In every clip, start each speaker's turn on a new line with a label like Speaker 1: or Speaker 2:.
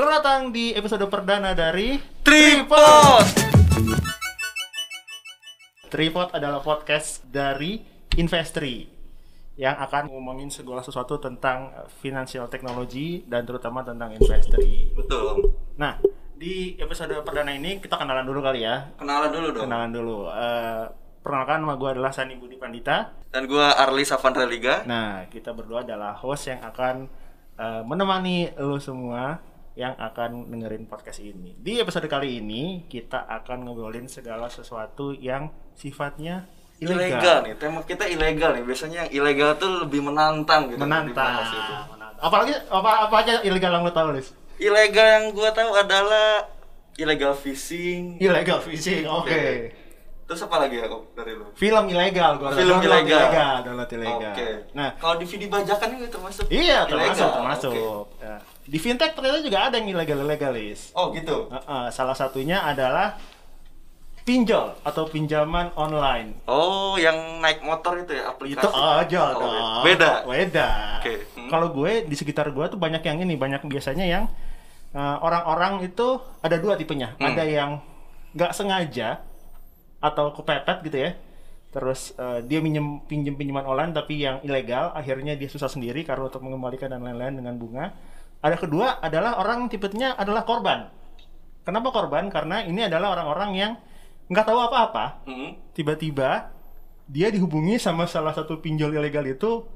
Speaker 1: Selamat datang di episode perdana dari
Speaker 2: Tripod.
Speaker 1: Tripod adalah podcast dari Investri yang akan ngomongin segala sesuatu tentang financial technology dan terutama tentang Investri.
Speaker 2: Betul.
Speaker 1: Nah, di episode perdana ini kita kenalan dulu kali ya.
Speaker 2: Kenalan dulu dong.
Speaker 1: Kenalan dulu. Eh, perkenalkan nama gue adalah Sani Budi Pandita.
Speaker 2: Dan gua Arli Savandra Liga.
Speaker 1: Nah, kita berdua adalah host yang akan eh, menemani lo semua yang akan dengerin podcast ini. Di episode kali ini kita akan ngobrolin segala sesuatu yang sifatnya
Speaker 2: Ilegal.
Speaker 1: ilegal.
Speaker 2: nih. Tema kita ilegal nih. Biasanya yang ilegal tuh lebih menantang gitu.
Speaker 1: Menantang. Menantang. Apalagi apa apa aja ilegal yang lo tahu, Lis?
Speaker 2: Ilegal yang gua tahu adalah illegal fishing.
Speaker 1: Illegal fishing. Oke.
Speaker 2: Terus apa lagi ya dari lu?
Speaker 1: Film ilegal, gua
Speaker 2: Film
Speaker 1: download
Speaker 2: ilegal.
Speaker 1: ilegal, download ilegal.
Speaker 2: Oke.
Speaker 1: Nah,
Speaker 2: kalau di video bajakan ini termasuk
Speaker 1: iya termasuk
Speaker 2: ilegal?
Speaker 1: termasuk.
Speaker 2: Oke.
Speaker 1: Ya. Di fintech ternyata juga ada yang ilegal ilegalis.
Speaker 2: Oh, gitu.
Speaker 1: Heeh, salah satunya adalah pinjol atau pinjaman online.
Speaker 2: Oh, yang naik motor itu ya aplikasi.
Speaker 1: Itu aja
Speaker 2: Oh,
Speaker 1: dong.
Speaker 2: Beda.
Speaker 1: Beda.
Speaker 2: Oke. Hmm.
Speaker 1: Kalau gue di sekitar gue tuh banyak yang ini, banyak biasanya yang uh, orang-orang itu ada dua tipenya.
Speaker 2: Hmm.
Speaker 1: Ada yang nggak sengaja atau kepepet gitu ya. Terus uh, dia minjem pinjem pinjaman online tapi yang ilegal, akhirnya dia susah sendiri karena untuk mengembalikan dan lain-lain dengan bunga. Ada kedua adalah orang tipenya adalah korban. Kenapa korban? Karena ini adalah orang-orang yang nggak tahu apa-apa,
Speaker 2: Hmm.
Speaker 1: tiba-tiba dia dihubungi sama salah satu pinjol ilegal itu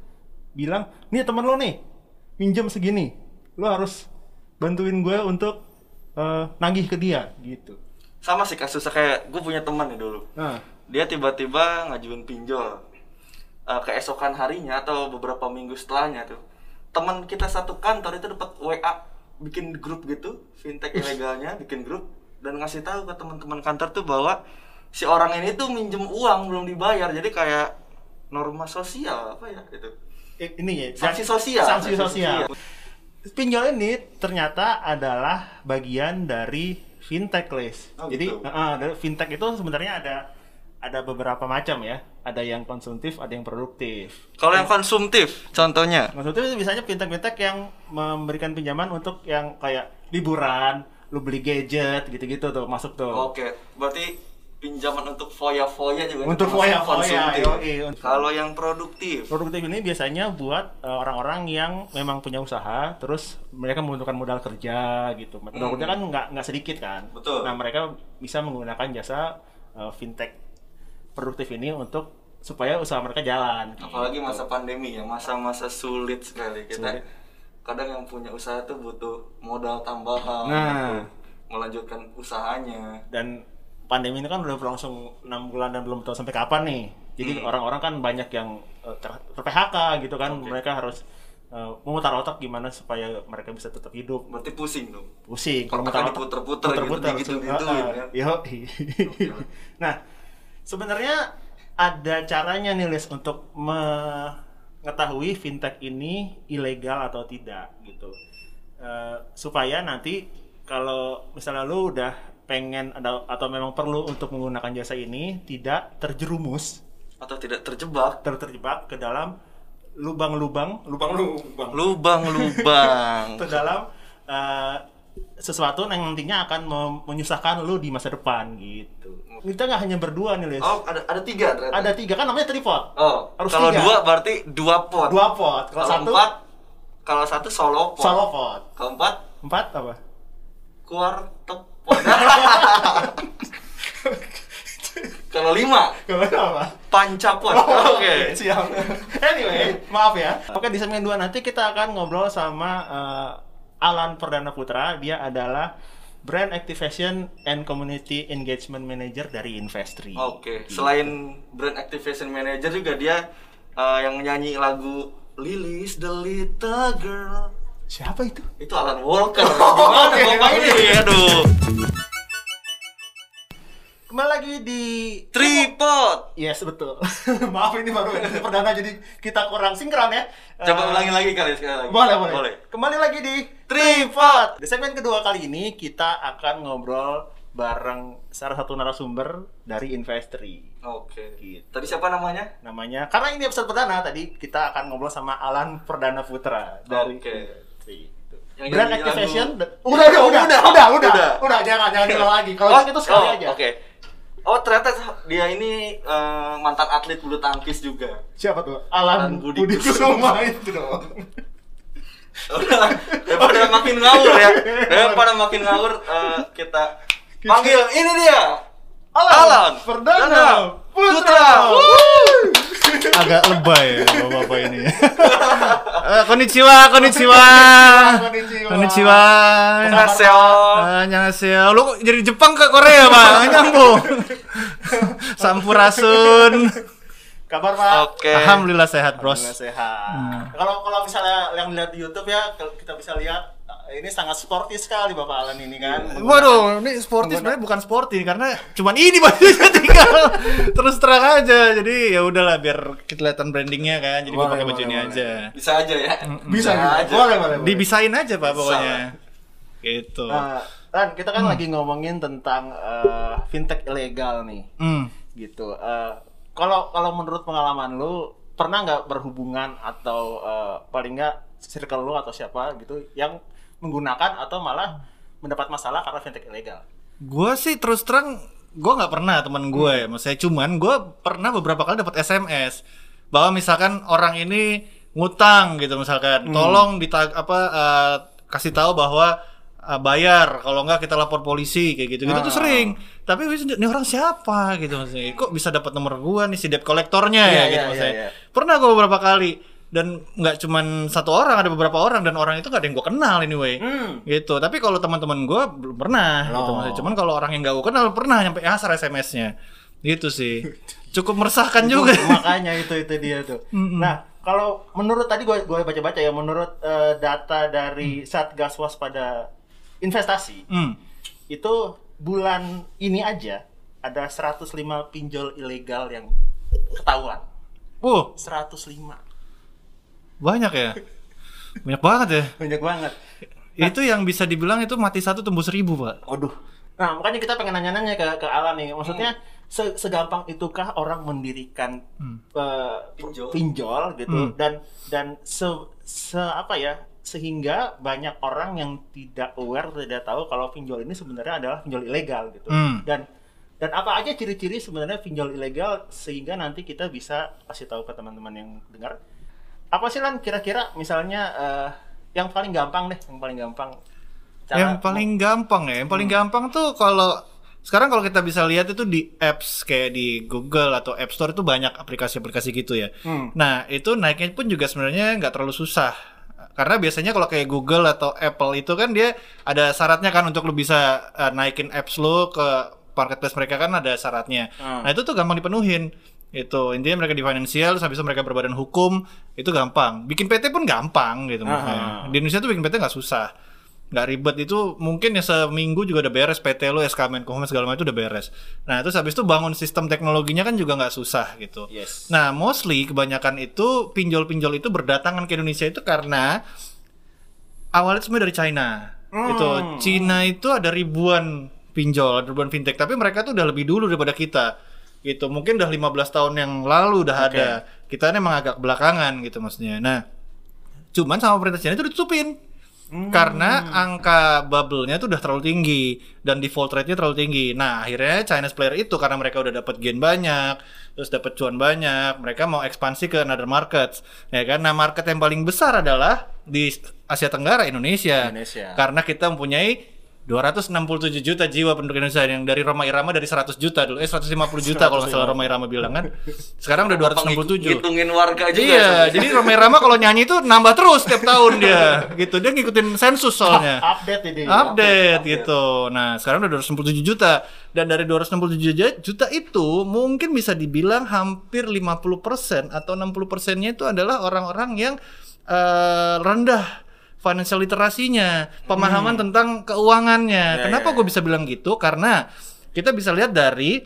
Speaker 1: bilang nih temen lo nih pinjam segini lo harus bantuin gue untuk eh, nagih ke dia gitu
Speaker 2: Sama sih kasusnya kayak gue punya teman nih dulu.
Speaker 1: nah
Speaker 2: dia tiba-tiba ngajuin pinjol Eh, keesokan harinya atau beberapa minggu setelahnya tuh. Teman kita satu kantor itu dapat WA bikin grup gitu fintech ilegalnya bikin grup dan ngasih tahu ke teman-teman kantor tuh bahwa si orang ini tuh minjem uang belum dibayar. Jadi kayak norma sosial apa ya gitu.
Speaker 1: I- ini ya
Speaker 2: sanksi sosial.
Speaker 1: sanksi sosial. Pinjol ini ternyata adalah bagian dari fintech list
Speaker 2: Oh,
Speaker 1: jadi
Speaker 2: gitu.
Speaker 1: eh, eh, dari fintech itu sebenarnya ada ada beberapa macam ya ada yang konsumtif ada yang produktif
Speaker 2: kalau yang konsumtif contohnya
Speaker 1: Maksudnya itu biasanya fintech-fintech yang memberikan pinjaman untuk yang kayak liburan, lu beli gadget gitu-gitu tuh masuk tuh.
Speaker 2: oke berarti pinjaman untuk foya-foya juga
Speaker 1: Untuk foya-foya,
Speaker 2: kalau yang produktif
Speaker 1: Produktif ini biasanya buat eh, orang-orang yang memang punya usaha, terus mereka membutuhkan modal kerja gitu. Modal
Speaker 2: Hmm.
Speaker 1: kerja kan nggak nggak sedikit kan.
Speaker 2: Betul.
Speaker 1: Nah mereka bisa menggunakan jasa eh, fintech produktif ini untuk supaya usaha mereka jalan.
Speaker 2: apalagi
Speaker 1: gitu.
Speaker 2: masa pandemi ya masa-masa sulit sekali kita
Speaker 1: Sulit.
Speaker 2: kadang yang punya usaha tuh butuh modal tambahan
Speaker 1: Nah.
Speaker 2: untuk melanjutkan usahanya
Speaker 1: dan pandemi ini kan udah berlangsung enam bulan dan belum tahu sampai kapan nih. Jadi
Speaker 2: Hmm.
Speaker 1: orang-orang kan banyak yang eh, ter, ter-PHK gitu kan.
Speaker 2: Oke.
Speaker 1: Mereka harus eh, memutar otak gimana supaya mereka bisa tetap hidup.
Speaker 2: berarti pusing dong
Speaker 1: Pusing
Speaker 2: Otaknya
Speaker 1: mutar
Speaker 2: diputer-puter gitu,
Speaker 1: puter-puter.
Speaker 2: digitu-gituin,
Speaker 1: Ah, ah.
Speaker 2: ya.
Speaker 1: Yoi. nah, sebenarnya ada caranya nih Lis untuk mengetahui fintech ini ilegal atau tidak gitu. Eh, supaya nanti kalau misalnya lu udah pengen ada atau memang perlu untuk menggunakan jasa ini tidak terjerumus
Speaker 2: atau tidak terjebak
Speaker 1: ter terjebak ke dalam lubang-lubang lubang-lubang
Speaker 2: lubang-lubang
Speaker 1: ke dalam eh, sesuatu yang nantinya akan menyusahkan lu di masa depan gitu. Kita nggak hanya berdua nih, Lis.
Speaker 2: oh ada ada tiga ternyata
Speaker 1: Ada tiga kan namanya tripod.
Speaker 2: oh
Speaker 1: Harus
Speaker 2: kalau
Speaker 1: tiga.
Speaker 2: dua berarti dua pot
Speaker 1: Dua pot. Kalau
Speaker 2: kalau
Speaker 1: satu
Speaker 2: empat kalau satu solo pot
Speaker 1: solo pot.
Speaker 2: kalau empat
Speaker 1: Empat apa?
Speaker 2: quarter pot kalau lima
Speaker 1: Kalau apa?
Speaker 2: pancapot
Speaker 1: Oh,
Speaker 2: oke
Speaker 1: siap. anyway, maaf ya. Oke, di segmen 2 nanti kita akan ngobrol sama eh, Alan Perdana Putra. Dia adalah Brand Activation and Community Engagement Manager dari Investri.
Speaker 2: Oke, selain brand activation manager juga dia uh, yang nyanyi lagu Lily's the Little Girl.
Speaker 1: Siapa itu?
Speaker 2: Itu Alan Walker. Gimana
Speaker 1: oke,
Speaker 2: bapak
Speaker 1: oke.
Speaker 2: ini? Aduh.
Speaker 1: Kembali lagi di
Speaker 2: Tripod.
Speaker 1: Yes, betul. Maaf ini baru episode perdana jadi kita kurang sinkron ya.
Speaker 2: Coba
Speaker 1: Eh,
Speaker 2: ulangi lagi kali sekali lagi.
Speaker 1: Boleh, boleh.
Speaker 2: Boleh.
Speaker 1: Kembali lagi di
Speaker 2: Tripod.
Speaker 1: Di segmen kedua kali ini kita akan ngobrol bareng salah satu narasumber dari Investri.
Speaker 2: Oke.
Speaker 1: Gitu.
Speaker 2: Tadi siapa namanya?
Speaker 1: Namanya karena ini episode perdana tadi kita akan ngobrol sama Alan Perdana Putra dari
Speaker 2: Oke. Yang
Speaker 1: brand activation dan- udah udah udah
Speaker 2: Udah,
Speaker 1: udah udah
Speaker 2: udah.
Speaker 1: udah jangan jangan diulang lagi kalau
Speaker 2: Oh,
Speaker 1: itu sekali
Speaker 2: oh,
Speaker 1: aja
Speaker 2: Oke. Oh ternyata dia ini eh, mantan atlet bulu tangkis juga.
Speaker 1: siapa tuh Alan
Speaker 2: Alan Budi
Speaker 1: Budi Kusuma itu dong
Speaker 2: Udah, daripada makin ngawur ya. Daripada makin ngawur eh, kita panggil ini dia. Alan
Speaker 1: Perdana
Speaker 2: Perdana
Speaker 1: Putra,
Speaker 2: Putra.
Speaker 3: Agak lebay ya bapak-bapak ini. Eh, konnichiwa, konnichiwa.
Speaker 1: Konnichiwa.
Speaker 3: Konnichiwa.
Speaker 2: Annyeonghaseyo.
Speaker 3: Annyeonghaseyo. Lu kok jadi Jepang ke Korea, Pak? Nyambung. Sampurasun.
Speaker 1: kabar pak
Speaker 2: Oke.
Speaker 3: Alhamdulillah sehat, Bros.
Speaker 1: Alhamdulillah sehat.
Speaker 3: Hmm.
Speaker 1: Kalau kalau misalnya yang lihat di YouTube ya, kalau kita bisa lihat eh, ini sangat sporty sekali Bapak Alan ini kan.
Speaker 3: Waduh, ini sporty sebenarnya bukan sporty karena cuman ini bajunya tinggal terus terang aja. Jadi ya udahlah biar kelihatan brandingnya kan. Jadi gua
Speaker 1: Boleh,
Speaker 3: pakai baju ini aja.
Speaker 2: Bisa aja ya.
Speaker 1: Bisa, bisa.
Speaker 2: aja.
Speaker 1: Boleh, boleh, boleh.
Speaker 3: Dibisain aja Pak
Speaker 2: Bisa.
Speaker 3: pokoknya. Gitu.
Speaker 1: Nah, Ran, kita kan lagi ngomongin tentang eh, fintech ilegal nih,
Speaker 3: Hmm.
Speaker 1: gitu. Eh, Kalau kalau menurut pengalaman lu, pernah nggak berhubungan atau eh, paling nggak circle lu atau siapa gitu yang menggunakan atau malah mendapat masalah karena fintech ilegal?
Speaker 3: Gue sih terus terang gue nggak pernah teman gue ya, maksudnya cuman gue pernah beberapa kali dapat SMS bahwa misalkan orang ini ngutang gitu misalkan, tolong ditag apa eh, kasih tahu bahwa eh, bayar kalau nggak kita lapor polisi kayak gitu gitu tuh
Speaker 1: Ah.
Speaker 3: sering. Tapi ini orang siapa gitu maksudnya, kok bisa dapat nomor gue nih si debt kolektornya
Speaker 1: Iya,
Speaker 3: ya
Speaker 1: iya,
Speaker 3: gitu
Speaker 1: iya,
Speaker 3: maksudnya.
Speaker 1: iya.
Speaker 3: Pernah gue beberapa kali dan nggak cuman satu orang ada beberapa orang dan orang itu gak ada yang gue kenal anyway
Speaker 1: Hmm.
Speaker 3: gitu tapi kalau teman-teman gue belum pernah gitu
Speaker 1: Oh.
Speaker 3: maksudnya cuman kalau orang yang gak gue kenal pernah nyampe asar SMS-nya gitu sih cukup meresahkan juga
Speaker 1: Makanya itu itu dia tuh. Nah, kalau menurut tadi gue gue baca-baca ya, menurut eh, data dari Satgas Waspada Investasi
Speaker 3: hmm.
Speaker 1: itu bulan ini aja ada 105 pinjol ilegal yang ketahuan.
Speaker 3: uh
Speaker 1: 105.
Speaker 3: Banyak ya banyak banget ya
Speaker 1: Banyak banget.
Speaker 3: itu yang bisa dibilang itu mati satu tembus seribu pak
Speaker 1: Waduh. Nah, makanya kita pengen nanya-nanya ke ke Alan nih. Maksudnya se- segampang itukah orang mendirikan eh,
Speaker 2: Pinjol.
Speaker 1: pinjol gitu
Speaker 3: Hmm.
Speaker 1: dan dan se, se apa ya sehingga banyak orang yang tidak aware tidak tahu kalau pinjol ini sebenarnya adalah pinjol ilegal gitu.
Speaker 3: Hmm.
Speaker 1: Dan dan apa aja ciri-ciri sebenarnya pinjol ilegal sehingga nanti kita bisa kasih tahu ke teman-teman yang dengar. Apa sih Lan kira-kira misalnya eh, yang paling gampang deh, yang paling gampang cara-
Speaker 3: yang paling gampang ya yang paling gampang tuh kalau sekarang kalau kita bisa lihat itu di apps kayak di Google atau App Store itu banyak aplikasi-aplikasi gitu ya.
Speaker 1: Hmm.
Speaker 3: Nah itu naiknya pun juga sebenarnya nggak terlalu susah karena biasanya kalau kayak Google atau Apple itu kan dia ada syaratnya kan untuk lo bisa uh, naikin apps lo ke marketplace mereka kan ada syaratnya.
Speaker 1: Hmm.
Speaker 3: Nah itu tuh gampang dipenuhin. Itu intinya mereka di financial, terus habis itu mereka berbadan hukum itu gampang. Bikin PT pun gampang gitu maksudnya.
Speaker 1: Ah.
Speaker 3: Di Indonesia tuh bikin PT nggak susah nggak ribet itu mungkin ya seminggu juga udah beres PT lo SK Menkominfo segala macam itu udah beres. Nah terus habis itu bangun sistem teknologinya kan juga nggak susah gitu.
Speaker 1: Yes.
Speaker 3: Nah mostly kebanyakan itu pinjol-pinjol itu berdatangan ke Indonesia itu karena awalnya itu semua dari China.
Speaker 1: Hmm.
Speaker 3: Itu Cina itu ada ribuan pinjol, ada ribuan fintech, tapi mereka tuh udah lebih dulu daripada kita. Gitu. Mungkin udah 15 tahun yang lalu udah
Speaker 1: Oke.
Speaker 3: ada. Kita ini emang agak belakangan gitu maksudnya. Nah, cuman sama pemerintah China itu ditutupin.
Speaker 1: Hmm.
Speaker 3: Karena angka bubble-nya tuh udah terlalu tinggi dan default rate-nya terlalu tinggi. Nah, akhirnya Chinese player itu karena mereka udah dapat gain banyak, terus dapat cuan banyak, mereka mau ekspansi ke another markets. Ya kan? Nah, market yang paling besar adalah di Asia Tenggara Indonesia.
Speaker 1: Indonesia.
Speaker 3: Karena kita mempunyai 267 juta jiwa penduduk Indonesia yang dari Roma Irama dari 100 juta dulu. Eh 150 juta kalau nggak salah Roma Irama bilang kan. Sekarang udah 267.
Speaker 2: Ngitungin warga juga.
Speaker 3: Iya, jadi Roma Irama kalau nyanyi itu nambah terus setiap tahun dia. Gitu. Dia ngikutin sensus soalnya.
Speaker 1: update ini.
Speaker 3: Update gitu. Nah, sekarang udah 267 juta. Dan dari 267 juta itu mungkin bisa dibilang hampir 50% atau 60%-nya itu adalah orang-orang yang eh, rendah financial literasinya, pemahaman tentang keuangannya.
Speaker 1: Ya,
Speaker 3: Kenapa
Speaker 1: ya,
Speaker 3: gue bisa bilang gitu? Karena kita bisa lihat dari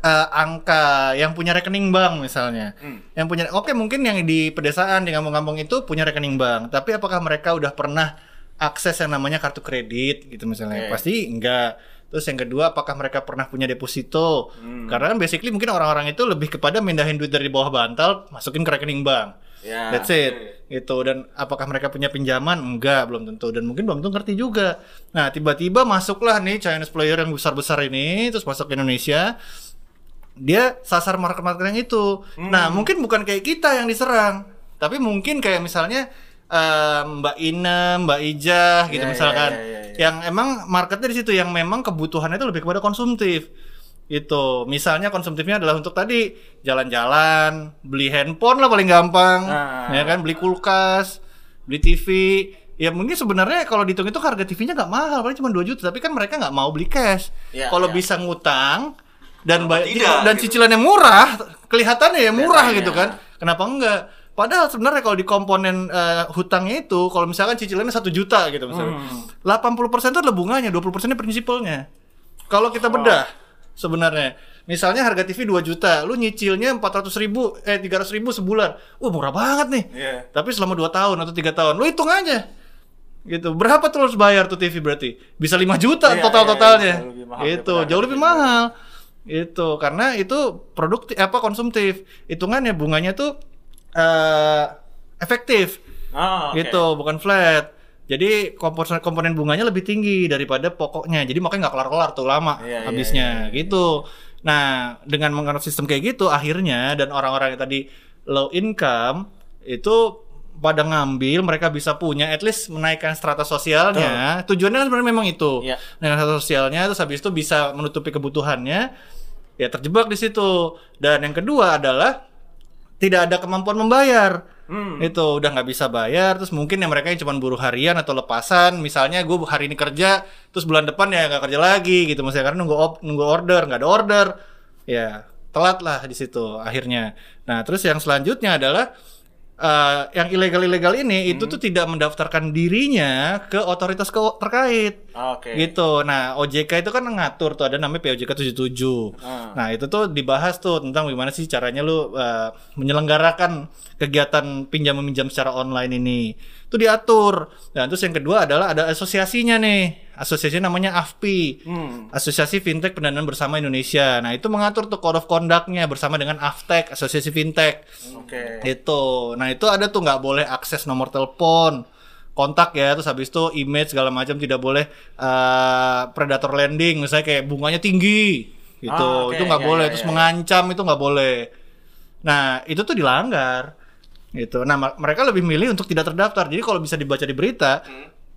Speaker 3: eh, angka yang punya rekening bank misalnya.
Speaker 1: Hmm.
Speaker 3: Yang punya oke mungkin yang di pedesaan di kampung-kampung itu punya rekening bank, tapi apakah mereka udah pernah akses yang namanya kartu kredit gitu misalnya?
Speaker 1: Oke.
Speaker 3: Pasti enggak. Terus yang kedua, apakah mereka pernah punya deposito?
Speaker 1: Hmm.
Speaker 3: Karena kan basically mungkin orang-orang itu lebih kepada mindahin duit dari bawah bantal, masukin ke rekening bank.
Speaker 1: Ya.
Speaker 3: That's it. Gitu. Dan apakah mereka punya pinjaman? Enggak, belum tentu. Dan mungkin belum tentu ngerti juga. Nah, tiba-tiba masuklah nih Chinese player yang besar-besar ini, terus masuk ke Indonesia. Dia sasar market-market yang itu. Nah, mungkin bukan kayak kita yang diserang. Tapi mungkin kayak misalnya eh, Mbak Ina, Mbak Ijah gitu
Speaker 1: Iya,
Speaker 3: misalkan.
Speaker 1: iya, iya, iya.
Speaker 3: Yang emang marketnya di situ yang memang kebutuhannya itu lebih kepada konsumtif. Itu. Misalnya konsumtifnya adalah untuk tadi jalan-jalan, beli handphone lah paling gampang.
Speaker 1: Nah.
Speaker 3: Ya kan, beli kulkas, beli TV. Ya mungkin sebenarnya kalau dihitung itu harga TV-nya nggak mahal, paling cuma 2 juta, tapi kan mereka nggak mau beli cash.
Speaker 1: Iya,
Speaker 3: kalau
Speaker 1: iya.
Speaker 3: bisa ngutang dan
Speaker 2: Kenapa
Speaker 3: bay-
Speaker 2: tidak,
Speaker 3: dan
Speaker 2: gitu.
Speaker 3: cicilannya murah, kelihatannya ya murah
Speaker 1: Kelihatannya.
Speaker 3: gitu kan. Kenapa enggak? Padahal sebenarnya kalau di komponen eh, hutangnya itu, kalau misalkan cicilannya satu juta gitu misalnya,
Speaker 1: Hmm.
Speaker 3: 80% itu adalah bunganya, 20% nya prinsipalnya. Kalau kita bedah sebenarnya, misalnya harga TV 2 juta, lu nyicilnya 400 ribu, eh 300 ribu sebulan, wah murah banget nih.
Speaker 1: Iya.
Speaker 3: Tapi selama 2 tahun atau tiga tahun, lu hitung aja. Gitu. Berapa tuh harus bayar tuh TV berarti? Bisa 5 juta
Speaker 1: Iya,
Speaker 3: total-totalnya.
Speaker 1: iya, jauh lebih mahal
Speaker 3: itu,
Speaker 1: daripada
Speaker 3: jauh lebih mahal. Itu karena itu produktif apa konsumtif. Hitungannya bunganya tuh eh efektif.
Speaker 1: Oh, oke.
Speaker 3: Gitu, bukan flat. Jadi komponen komponen bunganya lebih tinggi daripada pokoknya. Jadi makanya nggak kelar-kelar tuh lama
Speaker 1: Iya, iya,
Speaker 3: habisnya
Speaker 1: iya, iya.
Speaker 3: gitu. Nah, dengan menganut sistem kayak gitu akhirnya dan orang-orang yang tadi low income itu pada ngambil mereka bisa punya at least menaikkan strata sosialnya. Tujuannya kan sebenarnya memang itu.
Speaker 1: Iya.
Speaker 3: Menaikkan strata sosialnya terus habis itu bisa menutupi kebutuhannya. Ya terjebak di situ. Dan yang kedua adalah tidak ada kemampuan membayar
Speaker 1: Hmm.
Speaker 3: itu udah nggak bisa bayar terus mungkin yang mereka yang cuma buruh harian atau lepasan misalnya gue hari ini kerja terus bulan depan ya nggak kerja lagi gitu maksudnya karena nunggu op- nunggu order nggak ada order ya telat lah di situ akhirnya nah terus yang selanjutnya adalah eh, yang ilegal-ilegal ini itu tuh tidak mendaftarkan dirinya ke otoritas ke- terkait
Speaker 1: Oke.
Speaker 3: gitu. Nah, OJK itu kan ngatur tuh ada namanya POJK 77.
Speaker 1: Ah.
Speaker 3: Nah, itu tuh dibahas tuh tentang gimana sih caranya lu uh, menyelenggarakan kegiatan pinjam meminjam secara online ini. Itu diatur. Dan terus yang kedua adalah ada asosiasinya nih. Asosiasi namanya AFPI.
Speaker 1: Hmm.
Speaker 3: Asosiasi Fintech Pendanaan Bersama Indonesia. Nah, itu mengatur tuh code of conduct-nya bersama dengan AFTEK, Asosiasi Fintech.
Speaker 1: Oke.
Speaker 3: Itu. Nah, itu ada tuh nggak boleh akses nomor telepon, kontak ya, terus habis itu image segala macam tidak boleh eh, predator lending, misalnya kayak bunganya tinggi gitu.
Speaker 1: Ah, oke.
Speaker 3: Itu nggak
Speaker 1: Ya,
Speaker 3: boleh,
Speaker 1: ya,
Speaker 3: terus
Speaker 1: ya, ya.
Speaker 3: mengancam itu nggak boleh. Nah, itu tuh dilanggar. Gitu. Nah, mereka lebih milih untuk tidak terdaftar. Jadi kalau bisa dibaca di berita,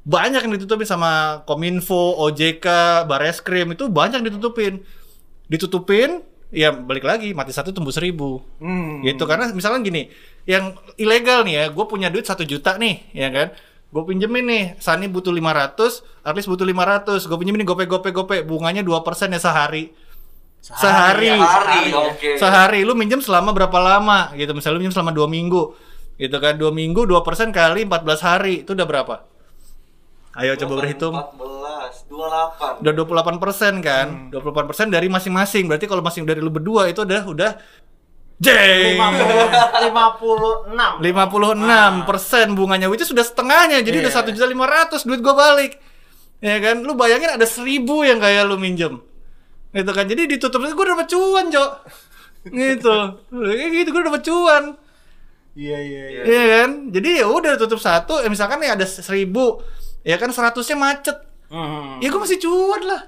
Speaker 3: banyak yang ditutupin sama Kominfo, OJK, Bareskrim itu banyak yang ditutupin. Ditutupin, ya balik lagi mati satu tumbuh seribu
Speaker 1: Hmm.
Speaker 3: gitu karena misalnya gini yang ilegal nih ya gue punya duit satu juta nih ya kan gue pinjemin nih Sani butuh 500 Arlis butuh 500 gue pinjemin nih gope gope gope bunganya 2% ya sehari Sehari.
Speaker 1: ya,
Speaker 2: Sehari,
Speaker 1: ya.
Speaker 2: oke.
Speaker 3: sehari. Lu minjem selama berapa lama? Gitu misalnya lu minjem selama dua minggu. Gitu kan dua minggu 2% kali 14 hari. Itu udah berapa? Ayo coba berhitung.
Speaker 2: 14, 28.
Speaker 3: udah 28 persen kan? 28 persen dari masing-masing. Berarti kalau masing dari lu berdua itu udah udah jeng
Speaker 1: 56.
Speaker 3: 56 persen bunganya which is sudah setengahnya. Jadi udah
Speaker 1: Iya.
Speaker 3: satu juta lima ratus duit gue balik. Ya kan? Lu bayangin ada seribu yang kayak lu minjem gitu kan jadi ditutup gue dapat cuan cok gitu kayak gitu gue dapat cuan
Speaker 1: Iya, iya, iya.
Speaker 3: Iya kan jadi ya udah tutup satu ya misalkan nih ada seribu ya kan seratusnya macet
Speaker 1: Hmm.
Speaker 3: ya gue masih cuan lah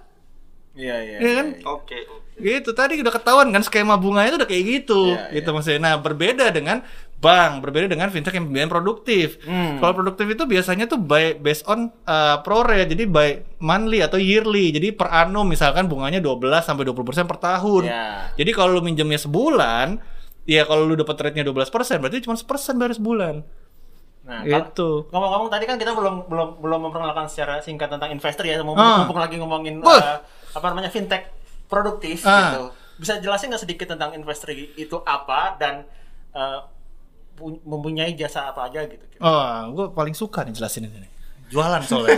Speaker 1: Iya, iya.
Speaker 3: Iya kan?
Speaker 1: iya.
Speaker 2: Oke, oke.
Speaker 3: gitu tadi udah ketahuan kan skema bunganya itu udah kayak gitu
Speaker 1: Iya,
Speaker 3: gitu
Speaker 1: iya.
Speaker 3: maksudnya nah berbeda dengan bank berbeda dengan fintech yang pembiayaan produktif
Speaker 1: Hmm.
Speaker 3: kalau produktif itu biasanya tuh by based on uh, pro rate jadi by monthly atau yearly jadi per annum misalkan bunganya 12 sampai 20% per tahun
Speaker 1: Iya.
Speaker 3: jadi kalau lu minjemnya sebulan ya kalau lu dapat rate-nya 12% berarti cuma sepersen baru sebulan
Speaker 1: Nah, kalau- ngomong-ngomong tadi kan kita belum belum belum memperkenalkan secara singkat tentang investor ya, mumpung,
Speaker 3: Ah.
Speaker 1: mumpung lagi ngomongin eh, apa namanya fintech produktif
Speaker 3: Ah.
Speaker 1: gitu. Bisa jelasin nggak sedikit tentang investor itu apa dan pu- mempunyai jasa apa aja gitu?
Speaker 3: Oh, gue paling suka nih jelasin ini. nih. Jualan soalnya.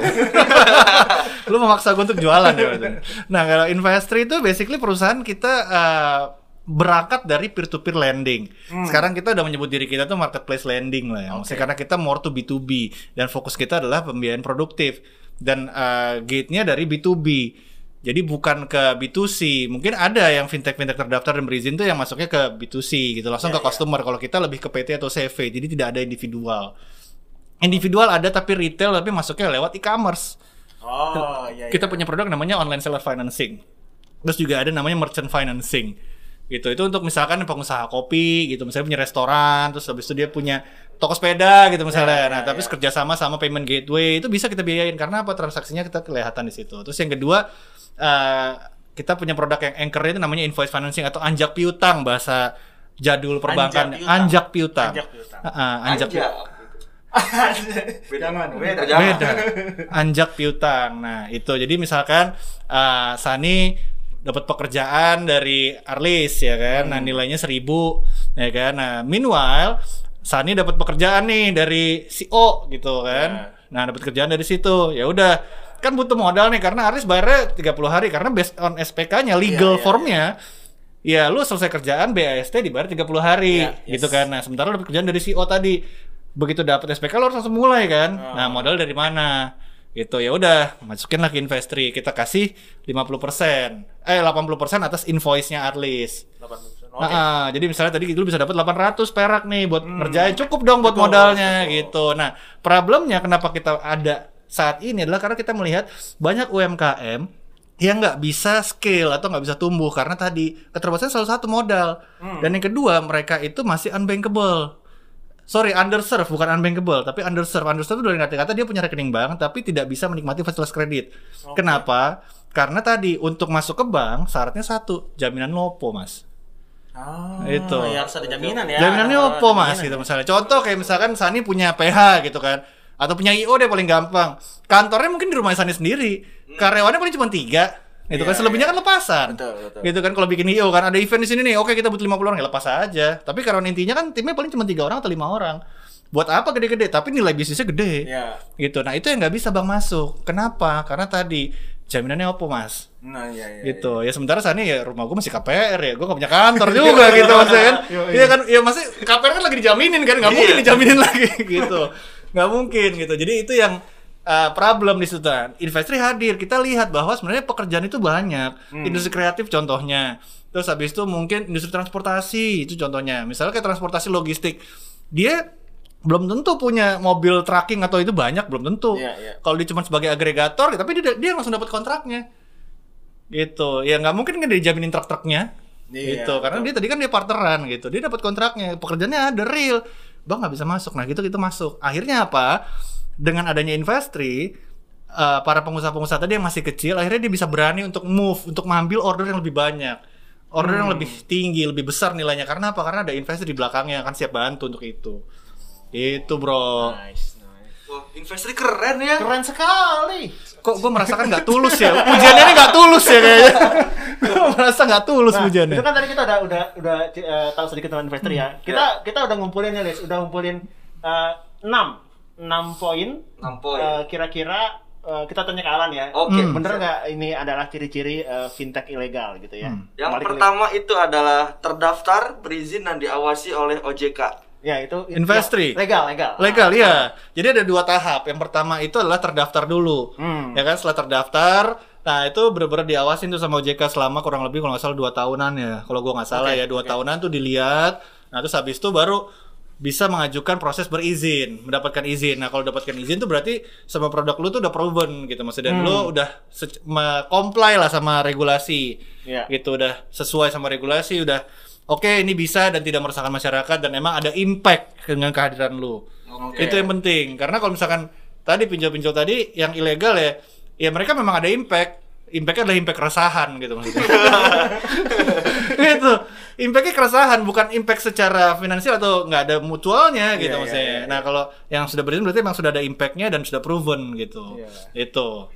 Speaker 3: Lu memaksa gue untuk jualan ya. Nah, kalau investor itu basically perusahaan kita eh, berangkat dari peer to peer lending. Sekarang kita udah menyebut diri kita tuh marketplace lending lah ya. Maksudnya karena kita more to B2B dan fokus kita adalah pembiayaan produktif dan eh, gate-nya dari B2B. Jadi bukan ke B2C. Mungkin ada yang fintech-fintech terdaftar dan berizin tuh yang masuknya ke B2C gitu, langsung
Speaker 1: Ya,
Speaker 3: ke customer. Kalau kita lebih ke PT atau CV, jadi tidak ada individual. Individual ada tapi retail tapi masuknya lewat e-commerce.
Speaker 1: Oh, iya, iya.
Speaker 3: Kita punya produk namanya online seller financing. Terus juga ada namanya merchant financing. Gitu. Itu untuk misalkan pengusaha kopi gitu, misalnya punya restoran, terus habis itu dia punya toko sepeda gitu misalnya.
Speaker 1: Ya,
Speaker 3: nah,
Speaker 1: ya,
Speaker 3: tapi
Speaker 1: ya.
Speaker 3: kerjasama sama payment gateway itu bisa kita biayain karena apa? Transaksinya kita kelihatan di situ. Terus yang kedua eh, kita punya produk yang anchor itu namanya invoice financing atau anjak piutang bahasa jadul perbankan.
Speaker 1: piutang.
Speaker 3: Anjak piutang.
Speaker 1: Anjak piutang.
Speaker 3: Heeh, anjak
Speaker 2: Anja.
Speaker 1: Jangan, beda.
Speaker 3: beda anjak piutang nah itu jadi misalkan uh, Sani dapat pekerjaan dari Arlis ya kan nah nilainya seribu ya kan nah meanwhile Sani dapat pekerjaan nih dari si O gitu kan nah dapat kerjaan dari situ ya udah kan butuh modal nih karena Arlis bayarnya 30 hari karena based on SPK-nya legal
Speaker 1: Iya, iya,
Speaker 3: formnya Ya, lu selesai kerjaan BAST dibayar 30 hari
Speaker 1: Iya, yes.
Speaker 3: gitu kan. Nah, sementara dapat kerjaan dari CEO tadi. Begitu dapat SPK lu harus langsung mulai kan.
Speaker 1: Oh.
Speaker 3: Nah, modal dari mana? Gitu. Ya udah, masukin lagi Investri. Kita kasih 50%. Eh, 80% atas invoice-nya Arlis.
Speaker 1: 80%.
Speaker 3: Nah,
Speaker 1: Oke.
Speaker 3: ah, jadi misalnya tadi lu bisa dapat 800 perak nih buat ngerjain cukup dong buat
Speaker 1: Hmm. Betul,
Speaker 3: modalnya
Speaker 1: betul.
Speaker 3: gitu. Nah, problemnya kenapa kita ada saat ini adalah karena kita melihat banyak UMKM yang nggak bisa scale atau nggak bisa tumbuh karena tadi keterbatasan salah satu modal.
Speaker 1: Hmm.
Speaker 3: Dan yang kedua, mereka itu masih unbankable. Sorry, underserved bukan unbankable, tapi underserved. Underserved itu dari kata-kata dia punya rekening bank tapi tidak bisa menikmati fasilitas kredit.
Speaker 1: Oke.
Speaker 3: Kenapa? Karena tadi untuk masuk ke bank syaratnya satu, jaminan lopo, Mas.
Speaker 1: Ah,
Speaker 3: Itu.
Speaker 1: Ya harus ada jaminan ya.
Speaker 3: Jaminannya
Speaker 1: Ada
Speaker 3: opo mas
Speaker 1: jaminan
Speaker 3: gitu
Speaker 1: ya.
Speaker 3: misalnya. Contoh kayak misalkan Sani punya PH gitu kan. Atau punya IO deh paling gampang. Kantornya mungkin di rumah Sani sendiri. Karyawannya paling cuma tiga. Itu kan
Speaker 1: Iya,
Speaker 3: selebihnya
Speaker 1: iya.
Speaker 3: kan lepasan.
Speaker 1: Betul, betul.
Speaker 3: Gitu kan kalau bikin IO kan ada event di sini nih. Oke kita butuh 50 orang ya lepas aja. Tapi karyawan intinya kan timnya paling cuma tiga orang atau lima orang. Buat apa gede-gede? Tapi nilai bisnisnya gede.
Speaker 1: Ya.
Speaker 3: Gitu. Nah itu yang nggak bisa bang masuk. Kenapa? Karena tadi jaminannya opo mas
Speaker 1: Nah, iya iya.
Speaker 3: gitu ya sementara sana ya rumah gue masih KPR ya gue gak punya kantor juga gitu maksudnya kan iya kan ya masih KPR kan lagi dijaminin kan nggak mungkin
Speaker 2: Iya.
Speaker 3: dijaminin lagi gitu nggak mungkin gitu jadi itu yang uh, problem di situ kan investor hadir. Kita lihat bahwa sebenarnya pekerjaan itu banyak. Industri kreatif contohnya. Terus habis itu mungkin industri transportasi itu contohnya. Misalnya kayak transportasi logistik. Dia belum tentu punya mobil tracking atau itu banyak belum tentu.
Speaker 1: Iya, iya.
Speaker 3: kalau dia cuma sebagai agregator tapi dia dia langsung dapat kontraknya. Gitu. Ya nggak mungkin kan dia dijaminin truk-truknya.
Speaker 1: Iya,
Speaker 3: gitu. Karena dia tadi kan dia partneran gitu. Dia dapat kontraknya. Pekerjaannya ada real. Bang nggak bisa masuk. Nah gitu gitu masuk. Akhirnya apa dengan adanya investri eh, para pengusaha-pengusaha tadi yang masih kecil akhirnya dia bisa berani untuk move untuk mengambil order yang lebih banyak order yang lebih tinggi lebih besar nilainya karena apa karena ada investor di belakangnya yang akan siap bantu untuk itu itu bro
Speaker 1: Nice, nice.
Speaker 2: Wah, investor keren ya.
Speaker 1: Keren sekali.
Speaker 3: kok gue merasakan nggak tulus ya pujiannya ini nggak tulus ya kayaknya gue merasa nggak tulus
Speaker 1: Nah,
Speaker 3: pujiannya
Speaker 1: itu kan tadi kita udah udah udah eh, tahu sedikit tentang investor
Speaker 3: Hmm.
Speaker 1: ya. Kita kita udah ngumpulin nih, Lis. Udah ngumpulin eh, 6 6 poin.
Speaker 2: 6 poin.
Speaker 1: Eh, kira-kira eh, kita tanya ke Alan ya.
Speaker 2: Oke.
Speaker 3: Hmm.
Speaker 1: Bener nggak ini adalah ciri-ciri eh, fintech ilegal gitu ya?
Speaker 3: Hmm.
Speaker 2: Yang pertama itu adalah terdaftar, berizin dan diawasi oleh OJK.
Speaker 1: ya itu
Speaker 3: Investri.
Speaker 1: ya, legal, legal.
Speaker 3: Legal ya. Jadi ada dua tahap. Yang pertama itu adalah terdaftar dulu.
Speaker 1: Hmm.
Speaker 3: Ya kan setelah terdaftar, nah itu benar-benar diawasin tuh sama OJK selama kurang lebih kalau nggak salah dua tahunan ya. Kalau gua nggak salah
Speaker 1: Oke,
Speaker 3: ya dua
Speaker 1: oke.
Speaker 3: tahunan tuh dilihat. Nah terus habis itu baru bisa mengajukan proses berizin, mendapatkan izin. Nah kalau dapatkan izin tuh berarti sama produk lu tuh udah proven gitu maksudnya. Dan
Speaker 1: Hmm.
Speaker 3: lu udah comply lah sama regulasi.
Speaker 1: Ya.
Speaker 3: Gitu udah sesuai sama regulasi, udah oke ini bisa dan tidak meresahkan masyarakat dan emang ada impact dengan kehadiran lu.
Speaker 1: Oke.
Speaker 3: Itu yang penting. Karena kalau misalkan tadi pinjol-pinjol tadi yang ilegal ya, ya mereka memang ada impact. Impactnya adalah impact keresahan gitu maksudnya. itu impactnya keresahan bukan impact secara finansial atau nggak ada mutualnya gitu
Speaker 1: Iya, iya,
Speaker 3: maksudnya.
Speaker 1: iya, iya.
Speaker 3: Nah kalau yang sudah berizin berarti memang sudah ada impactnya dan sudah proven gitu.
Speaker 1: Iya.
Speaker 3: Itu.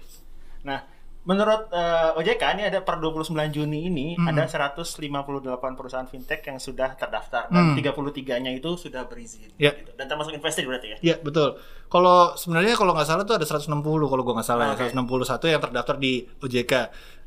Speaker 1: Nah, menurut eh, OJK ini ada per 29 Juni ini
Speaker 3: Hmm.
Speaker 1: ada 158 perusahaan fintech yang sudah terdaftar
Speaker 3: Hmm.
Speaker 1: dan 33-nya itu sudah berizin.
Speaker 3: Ya.
Speaker 1: gitu. Dan termasuk investasi berarti ya?
Speaker 3: Iya betul. Kalau sebenarnya kalau nggak salah tuh ada 160 kalau gua nggak salah
Speaker 1: Oke.
Speaker 3: ya 161 yang terdaftar di OJK.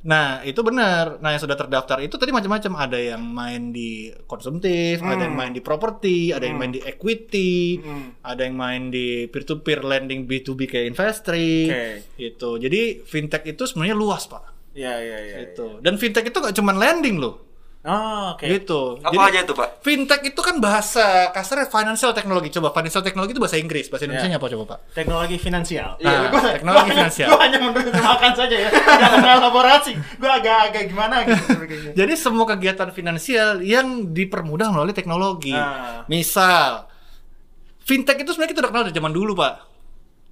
Speaker 3: Nah itu benar. Nah yang sudah terdaftar itu tadi macam-macam. Ada yang main di konsumtif, ada yang main di properti, ada yang main di equity,
Speaker 1: Hmm.
Speaker 3: ada yang main di peer to peer lending B2B kayak Investri.
Speaker 1: Oke.
Speaker 3: Gitu. Jadi fintech itu sebenarnya luas pak.
Speaker 1: Iya, iya, iya.
Speaker 3: Gitu. Dan fintech itu nggak cuma lending loh.
Speaker 1: Oh, oke.
Speaker 3: Gitu.
Speaker 2: Apa
Speaker 3: Jadi,
Speaker 2: aja itu, Pak?
Speaker 3: Fintech itu kan bahasa kasarnya financial technology. Coba financial technology itu bahasa Inggris, bahasa Indonesia
Speaker 1: Ya.
Speaker 3: apa coba, Pak?
Speaker 1: Teknologi finansial.
Speaker 3: Nah,
Speaker 1: Gua-
Speaker 3: teknologi
Speaker 1: gua-
Speaker 3: finansial.
Speaker 1: Gua hanya menerjemahkan saja ya. Jangan elaborasi. Gua agak-agak gimana gitu.
Speaker 3: Jadi semua kegiatan finansial yang dipermudah melalui teknologi.
Speaker 1: Ah.
Speaker 3: Misal, fintech itu sebenarnya kita udah kenal dari zaman dulu, Pak.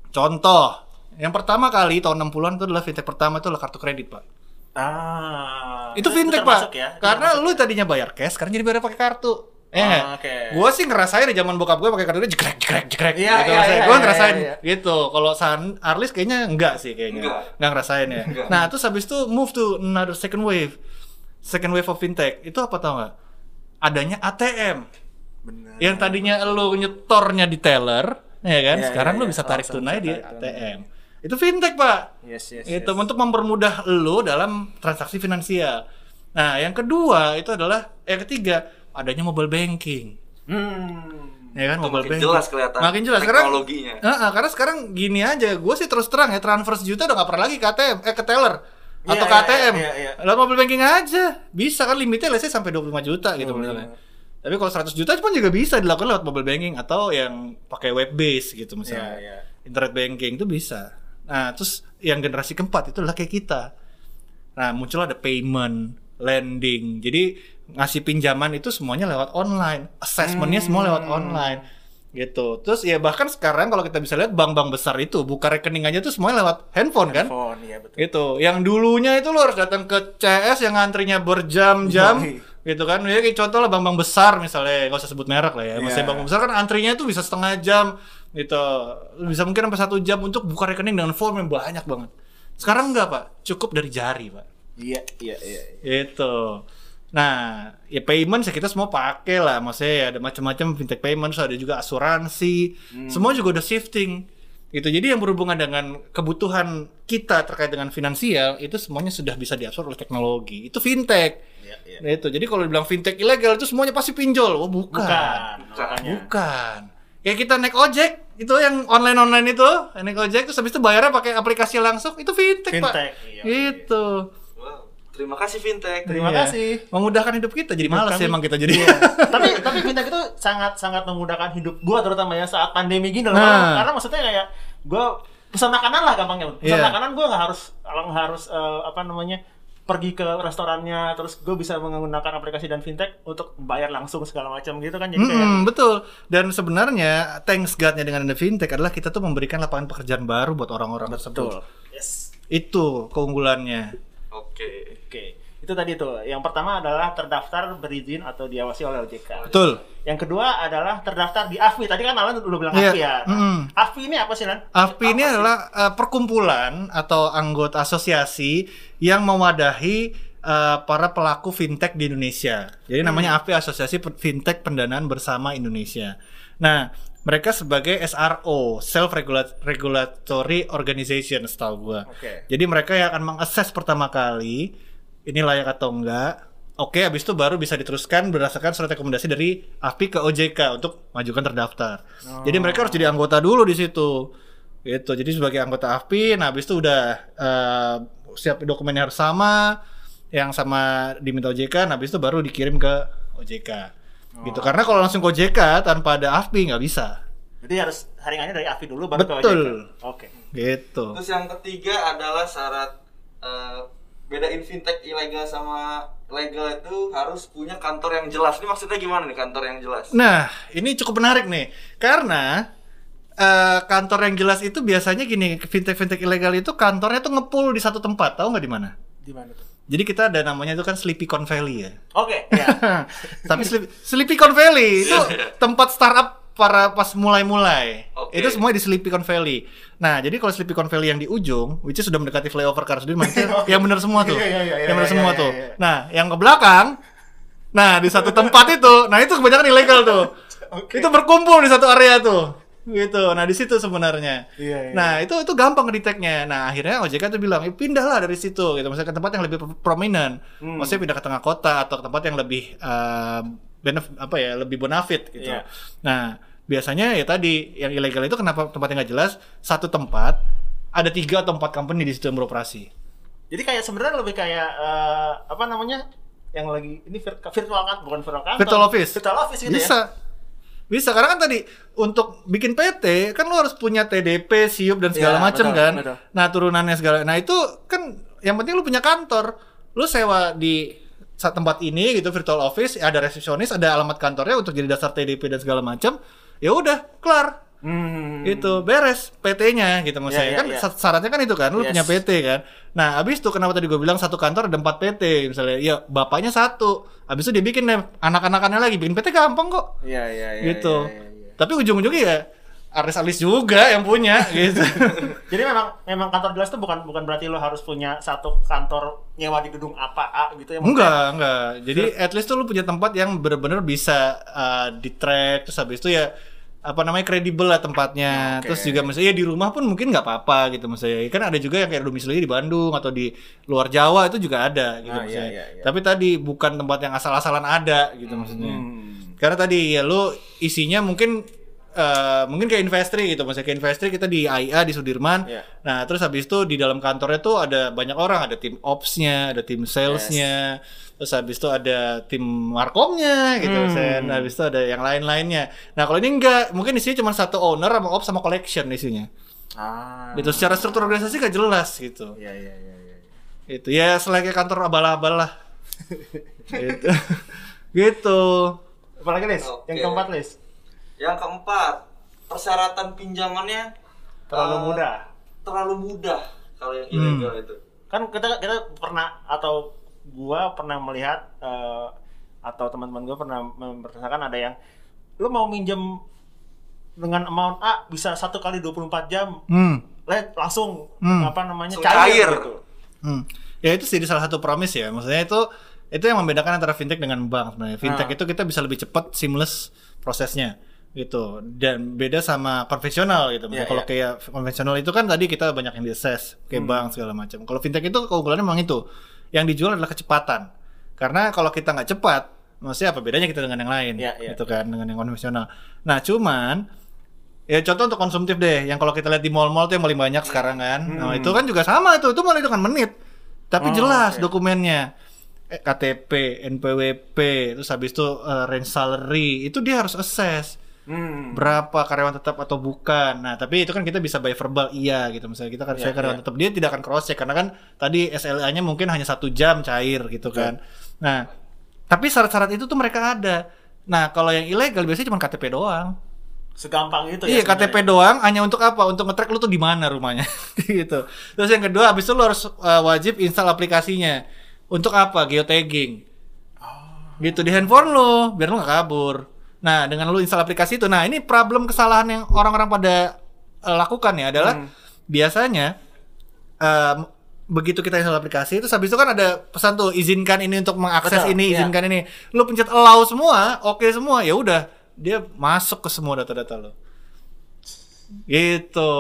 Speaker 3: Contoh, yang pertama kali tahun 60-an itu adalah fintech pertama itu adalah kartu kredit, Pak.
Speaker 1: Ah.
Speaker 3: Itu fintech, Pak.
Speaker 1: ya?
Speaker 3: Karena lu tadinya bayar cash, sekarang jadi bayar pakai kartu. Eh,
Speaker 1: Ah, oke.
Speaker 3: gue sih ngerasain di zaman bokap gue pakai kartu dia jekrek jekrek jekrek
Speaker 1: Iya,
Speaker 3: gitu
Speaker 1: iya, iya,
Speaker 3: gue
Speaker 1: iya,
Speaker 3: ngerasain
Speaker 1: iya,
Speaker 3: gitu. Kalau San Arlis kayaknya enggak sih kayaknya.
Speaker 2: Enggak.
Speaker 3: ngerasain ya.
Speaker 2: Enggak.
Speaker 3: Nah, terus habis itu move to another second wave. Second wave of fintech. Itu apa tau nggak? Adanya ATM.
Speaker 1: Benar.
Speaker 3: Yang tadinya lu nyetornya di teller, ya kan?
Speaker 1: Iya,
Speaker 3: Sekarang
Speaker 1: iya,
Speaker 3: lu bisa tarik tunai di. ATM. Itu fintech, Pak.
Speaker 1: Yes, yes.
Speaker 3: itu
Speaker 1: yes.
Speaker 3: untuk mempermudah lo dalam transaksi finansial. Nah, yang kedua itu adalah yang ketiga adanya mobile banking.
Speaker 1: Hmm.
Speaker 3: Ya kan
Speaker 2: Itu
Speaker 3: mobile
Speaker 2: makin
Speaker 3: banking.
Speaker 2: jelas kelihatan
Speaker 3: Makin jelas sekarang.
Speaker 2: teknologinya.
Speaker 3: Heeh, karena sekarang gini aja, gue sih terus terang ya transfer sejuta udah gak pernah lagi ke ATM, eh ke teller
Speaker 1: Iya,
Speaker 3: atau ke
Speaker 1: iya,
Speaker 3: ATM.
Speaker 1: iya, iya.
Speaker 3: Lewat mobile banking aja. Bisa kan limitnya let's say sampai 25 juta gitu
Speaker 1: Oh,
Speaker 3: misalnya.
Speaker 1: iya.
Speaker 3: Tapi kalau 100 juta pun juga bisa dilakukan lewat mobile banking atau yang pakai web base gitu misalnya.
Speaker 1: Iya, iya.
Speaker 3: Internet banking itu bisa. Nah, terus yang generasi keempat itu adalah kayak kita. Nah, muncul ada payment, lending. Jadi ngasih pinjaman itu semuanya lewat online, assessmentnya semua lewat
Speaker 1: Hmm.
Speaker 3: online gitu. Terus ya bahkan sekarang kalau kita bisa lihat bank-bank besar itu buka rekening aja tuh semuanya lewat handphone kan?
Speaker 1: Phone, iya betul.
Speaker 3: Gitu. Yang dulunya itu lo harus datang ke CS yang antrinya berjam-jam. Gitu kan. Ya kayak contoh lah bank-bank besar misalnya, nggak usah sebut merek lah ya. Maksudnya
Speaker 1: Iya.
Speaker 3: bank besar kan antrinya itu bisa setengah jam gitu. Bisa mungkin sampai satu jam untuk buka rekening dengan form yang banyak banget. Sekarang enggak, Pak. Cukup dari jari, Pak.
Speaker 1: Iya, iya, iya.
Speaker 3: Itu. Nah, ya payment kita semua pakai lah. Maksudnya ya ada macam-macam fintech payment, terus ada juga asuransi. Semua juga udah shifting. Gitu. Jadi yang berhubungan dengan kebutuhan kita terkait dengan finansial itu semuanya sudah bisa diabsorb oleh teknologi. Itu fintech.
Speaker 1: Iya, iya.
Speaker 3: Nah, itu. Jadi kalau dibilang fintech ilegal itu semuanya pasti pinjol. Oh, bukan.
Speaker 1: Bukan,
Speaker 2: Bukan.
Speaker 1: makanya.
Speaker 3: Bukan. Ya kita naik ojek itu yang online online itu naik ojek terus habis itu bayarnya pakai aplikasi langsung itu fintech, pak.
Speaker 1: Fintech, iya.
Speaker 3: Gitu.
Speaker 2: Wow. Terima kasih fintech.
Speaker 1: Terima
Speaker 3: Iya.
Speaker 1: kasih.
Speaker 3: Memudahkan hidup kita jadi malas ya emang kita jadi.
Speaker 1: Iya. tapi tapi fintech itu sangat sangat memudahkan hidup gua terutama ya saat pandemi gini loh.
Speaker 3: Nah.
Speaker 1: Karena, karena maksudnya kayak gua pesan makanan lah gampangnya. Pesan
Speaker 3: Iya.
Speaker 1: makanan gua nggak harus nggak harus eh, apa namanya pergi ke restorannya terus gue bisa menggunakan aplikasi dan fintech untuk bayar langsung segala macam gitu kan jadi kayak
Speaker 3: Mm-mm, betul. Dan sebenarnya thanks God-nya dengan ada fintech adalah kita tuh memberikan lapangan pekerjaan baru buat orang-orang tersebut.
Speaker 1: yes
Speaker 3: Itu keunggulannya.
Speaker 2: Oke.
Speaker 1: oke itu tadi tuh yang pertama adalah terdaftar berizin atau diawasi oleh OJK
Speaker 3: Betul.
Speaker 1: yang kedua adalah terdaftar di AFI tadi kan Alan udah bilang
Speaker 3: Iya,
Speaker 1: AFI ya Nah,
Speaker 3: mm.
Speaker 1: AFI ini apa sih Lan?
Speaker 3: AFPI ini adalah eh, perkumpulan atau anggota asosiasi yang mewadahi eh, para pelaku fintech di Indonesia. Jadi namanya AFPI Asosiasi Fintech Pendanaan Bersama Indonesia. Nah, mereka sebagai SRO, Self Regulatory Organization, setahu gua.
Speaker 1: Oke.
Speaker 3: Jadi mereka yang akan mengakses pertama kali ini layak atau enggak. Oke, habis itu baru bisa diteruskan berdasarkan surat rekomendasi dari AFPI ke OJK untuk majukan terdaftar. Jadi mereka harus jadi anggota dulu di situ. Gitu. Jadi sebagai anggota AFPI, nah habis itu udah eh, siap dokumennya harus sama, yang sama diminta OJK, nah habis itu baru dikirim ke OJK. Gitu. Karena kalau langsung ke OJK tanpa ada AFPI nggak bisa.
Speaker 1: Jadi harus saringannya dari AFI dulu baru ke
Speaker 3: Betul.
Speaker 1: OJK. Oke.
Speaker 3: Gitu.
Speaker 2: Terus yang ketiga adalah syarat eh, bedain fintech ilegal sama legal itu harus punya kantor yang jelas. Ini maksudnya gimana nih kantor yang jelas?
Speaker 3: Nah, ini cukup menarik nih. Karena eh, kantor yang jelas itu biasanya gini, fintech-fintech ilegal itu kantornya tuh ngepul di satu tempat. Tahu nggak di mana?
Speaker 1: Di mana tuh?
Speaker 3: Jadi kita ada namanya itu kan Sleepy Con Valley ya.
Speaker 1: Oke, ya.
Speaker 3: Tapi Sleepy, Sleepy Con Valley itu tempat startup para pas mulai-mulai.
Speaker 2: Oke.
Speaker 3: Itu semua di Sleepy Con Valley. Nah, jadi kalau Sleepy Con Valley yang di ujung, which is sudah mendekati flyover Car Sudirman, itu yang benar semua tuh.
Speaker 1: Iya, iya, iya,
Speaker 3: yang benar
Speaker 1: iya,
Speaker 3: semua
Speaker 1: iya,
Speaker 3: tuh.
Speaker 1: iya.
Speaker 3: Nah, yang ke belakang, nah di satu tempat itu, nah itu kebanyakan ilegal tuh.
Speaker 1: Oke.
Speaker 3: Itu berkumpul di satu area tuh. Gitu. Nah, di situ sebenarnya.
Speaker 1: Iya, iya.
Speaker 3: Nah, itu itu gampang ngedeteknya. Nah, akhirnya OJK tuh bilang, "Eh, pindahlah dari situ." gitu. Maksudnya ke tempat yang lebih prominent.
Speaker 1: Hmm.
Speaker 3: Maksudnya pindah ke tengah kota atau ke tempat yang lebih eh, benef apa ya, lebih bonafit gitu.
Speaker 1: Iya.
Speaker 3: Nah, biasanya ya tadi yang ilegal itu kenapa tempatnya nggak jelas? Satu tempat ada tiga atau empat company di situ yang beroperasi.
Speaker 1: Jadi kayak sebenarnya lebih kayak eh, apa namanya? Yang lagi ini vir- virtual kan bukan virtual kantor.
Speaker 3: Virtual office.
Speaker 1: Virtual office gitu
Speaker 3: Bisa.
Speaker 1: ya.
Speaker 3: Bisa karena kan tadi untuk bikin PT kan lu harus punya TDP, SIUP dan segala
Speaker 1: Iya,
Speaker 3: macam kan.
Speaker 1: betul.
Speaker 3: Nah, turunannya segala. Nah, itu kan yang penting lu punya kantor. Lu sewa di tempat ini gitu virtual office, ada resepsionis, ada alamat kantornya untuk jadi dasar TDP dan segala macam. Ya udah, kelar.
Speaker 1: Hmm.
Speaker 3: Itu beres PT-nya gitu maksudnya.
Speaker 1: Iya, iya,
Speaker 3: kan sa- syaratnya kan itu kan, lu
Speaker 1: Yes.
Speaker 3: punya PT kan. Nah, habis itu kenapa tadi gue bilang satu kantor ada empat PT misalnya. Ya, bapaknya satu. Habis itu dia bikin anak-anakannya lagi bikin PT gampang kok
Speaker 1: Iya, iya, iya.
Speaker 3: gitu.
Speaker 1: iya, iya, iya.
Speaker 3: Tapi ujung-ujungnya ya artis-artis juga yang punya gitu.
Speaker 1: Jadi memang memang kantor jelas itu bukan bukan berarti lo harus punya satu kantor nyewa di gedung apa A gitu ya.
Speaker 3: enggak, enggak. Jadi at least tuh lu punya tempat yang bener-bener bisa uh, di track terus habis itu ya apa namanya kredibel lah tempatnya.
Speaker 1: Oke.
Speaker 3: Terus juga misalnya ya di rumah pun mungkin nggak apa-apa gitu misalnya. Kan ada juga yang kayak domisili di Bandung atau di luar Jawa itu juga ada gitu
Speaker 1: Ah,
Speaker 3: maksudnya.
Speaker 1: iya, iya, iya.
Speaker 3: Tapi tadi bukan tempat yang asal-asalan ada gitu maksudnya.
Speaker 1: Hmm.
Speaker 3: Karena tadi ya lu isinya mungkin eh, mungkin kayak investri gitu, maksudnya kayak investri kita di AIA di Sudirman.
Speaker 1: Iya.
Speaker 3: Nah, terus habis itu di dalam kantornya tuh ada banyak orang, ada tim ops-nya, ada tim sales-nya, terus habis itu ada tim markomnya gitu,
Speaker 1: Hmm.
Speaker 3: Sen. habis itu ada yang lain-lainnya. Nah, kalau ini enggak, mungkin isinya cuma satu owner sama ops sama collection isinya.
Speaker 1: Ah.
Speaker 3: Gitu, secara struktur organisasi gak jelas gitu.
Speaker 1: Iya, iya, iya, iya.
Speaker 3: Itu ya selain kayak kantor abal-abal lah. gitu. gitu.
Speaker 1: Apalagi Lis?
Speaker 2: Oke.
Speaker 1: Yang keempat Lis?
Speaker 2: Yang keempat, persyaratan pinjamannya
Speaker 1: Terlalu
Speaker 2: eh,
Speaker 1: mudah.
Speaker 2: Terlalu mudah kalau yang
Speaker 3: Hmm.
Speaker 2: ilegal itu.
Speaker 1: Kan kita kita pernah atau gua pernah melihat eh, atau teman-teman gua pernah memperkenalkan ada yang lu mau minjem dengan amount A bisa satu kali 24 jam
Speaker 3: Hmm.
Speaker 1: langsung
Speaker 3: Hmm.
Speaker 1: apa namanya cair,
Speaker 2: cair.
Speaker 1: gitu.
Speaker 3: Hmm. Ya itu jadi salah satu promise ya. Maksudnya itu itu yang membedakan antara fintech dengan bank sebenarnya. Fintech
Speaker 1: Ah.
Speaker 3: itu kita bisa lebih cepat, seamless prosesnya gitu. Dan beda sama konvensional gitu. Maksudnya
Speaker 1: Iya,
Speaker 3: kalau
Speaker 1: iya.
Speaker 3: kayak konvensional itu kan tadi kita banyak yang diakses
Speaker 1: Hmm.
Speaker 3: kayak bank segala macam. Kalau fintech itu keunggulannya memang itu. Yang dijual adalah kecepatan. Karena kalau kita nggak cepat, maksudnya apa bedanya kita dengan yang lain?
Speaker 1: Iya, iya.
Speaker 3: Gitu kan dengan yang konvensional. Nah, cuman Ya contoh untuk konsumtif deh, yang kalau kita lihat di mall-mall tuh yang paling banyak sekarang kan. Nah,
Speaker 1: Hmm.
Speaker 3: itu kan juga sama itu, itu malah hitungan menit. Tapi
Speaker 1: Oh,
Speaker 3: jelas
Speaker 1: oke.
Speaker 3: dokumennya. Eh, KTP, NPWP, terus habis itu eh, range salary, itu dia harus assess
Speaker 1: Hmm.
Speaker 3: berapa karyawan tetap atau bukan. Nah, tapi itu kan kita bisa by verbal iya gitu. Misalnya kita kan
Speaker 1: Iya,
Speaker 3: saya karyawan
Speaker 1: iya.
Speaker 3: tetap dia tidak akan cross check karena kan tadi SLA-nya mungkin hanya satu jam cair gitu kan. Nah, tapi syarat-syarat itu tuh mereka ada. Nah, kalau yang ilegal biasanya cuma KTP doang.
Speaker 1: Segampang itu
Speaker 3: Iya
Speaker 1: ya.
Speaker 3: KTP
Speaker 1: sebenarnya.
Speaker 3: doang hanya untuk apa? Untuk nge-track lu tuh di mana rumahnya gitu. Terus yang kedua habis itu lu harus uh, wajib install aplikasinya. Untuk apa? Geotagging. Gitu di handphone lu biar lu nggak kabur. Nah, dengan lu install aplikasi itu, nah ini problem kesalahan yang orang-orang pada uh, lakukan ya adalah
Speaker 1: Hmm.
Speaker 3: biasanya um, begitu kita install aplikasi itu habis itu kan ada pesan tuh izinkan ini untuk mengakses
Speaker 1: Betul,
Speaker 3: ini,
Speaker 1: iya.
Speaker 3: izinkan ini. Lu pencet allow semua, oke semua, ya udah dia masuk ke semua data-data lo. Gitu.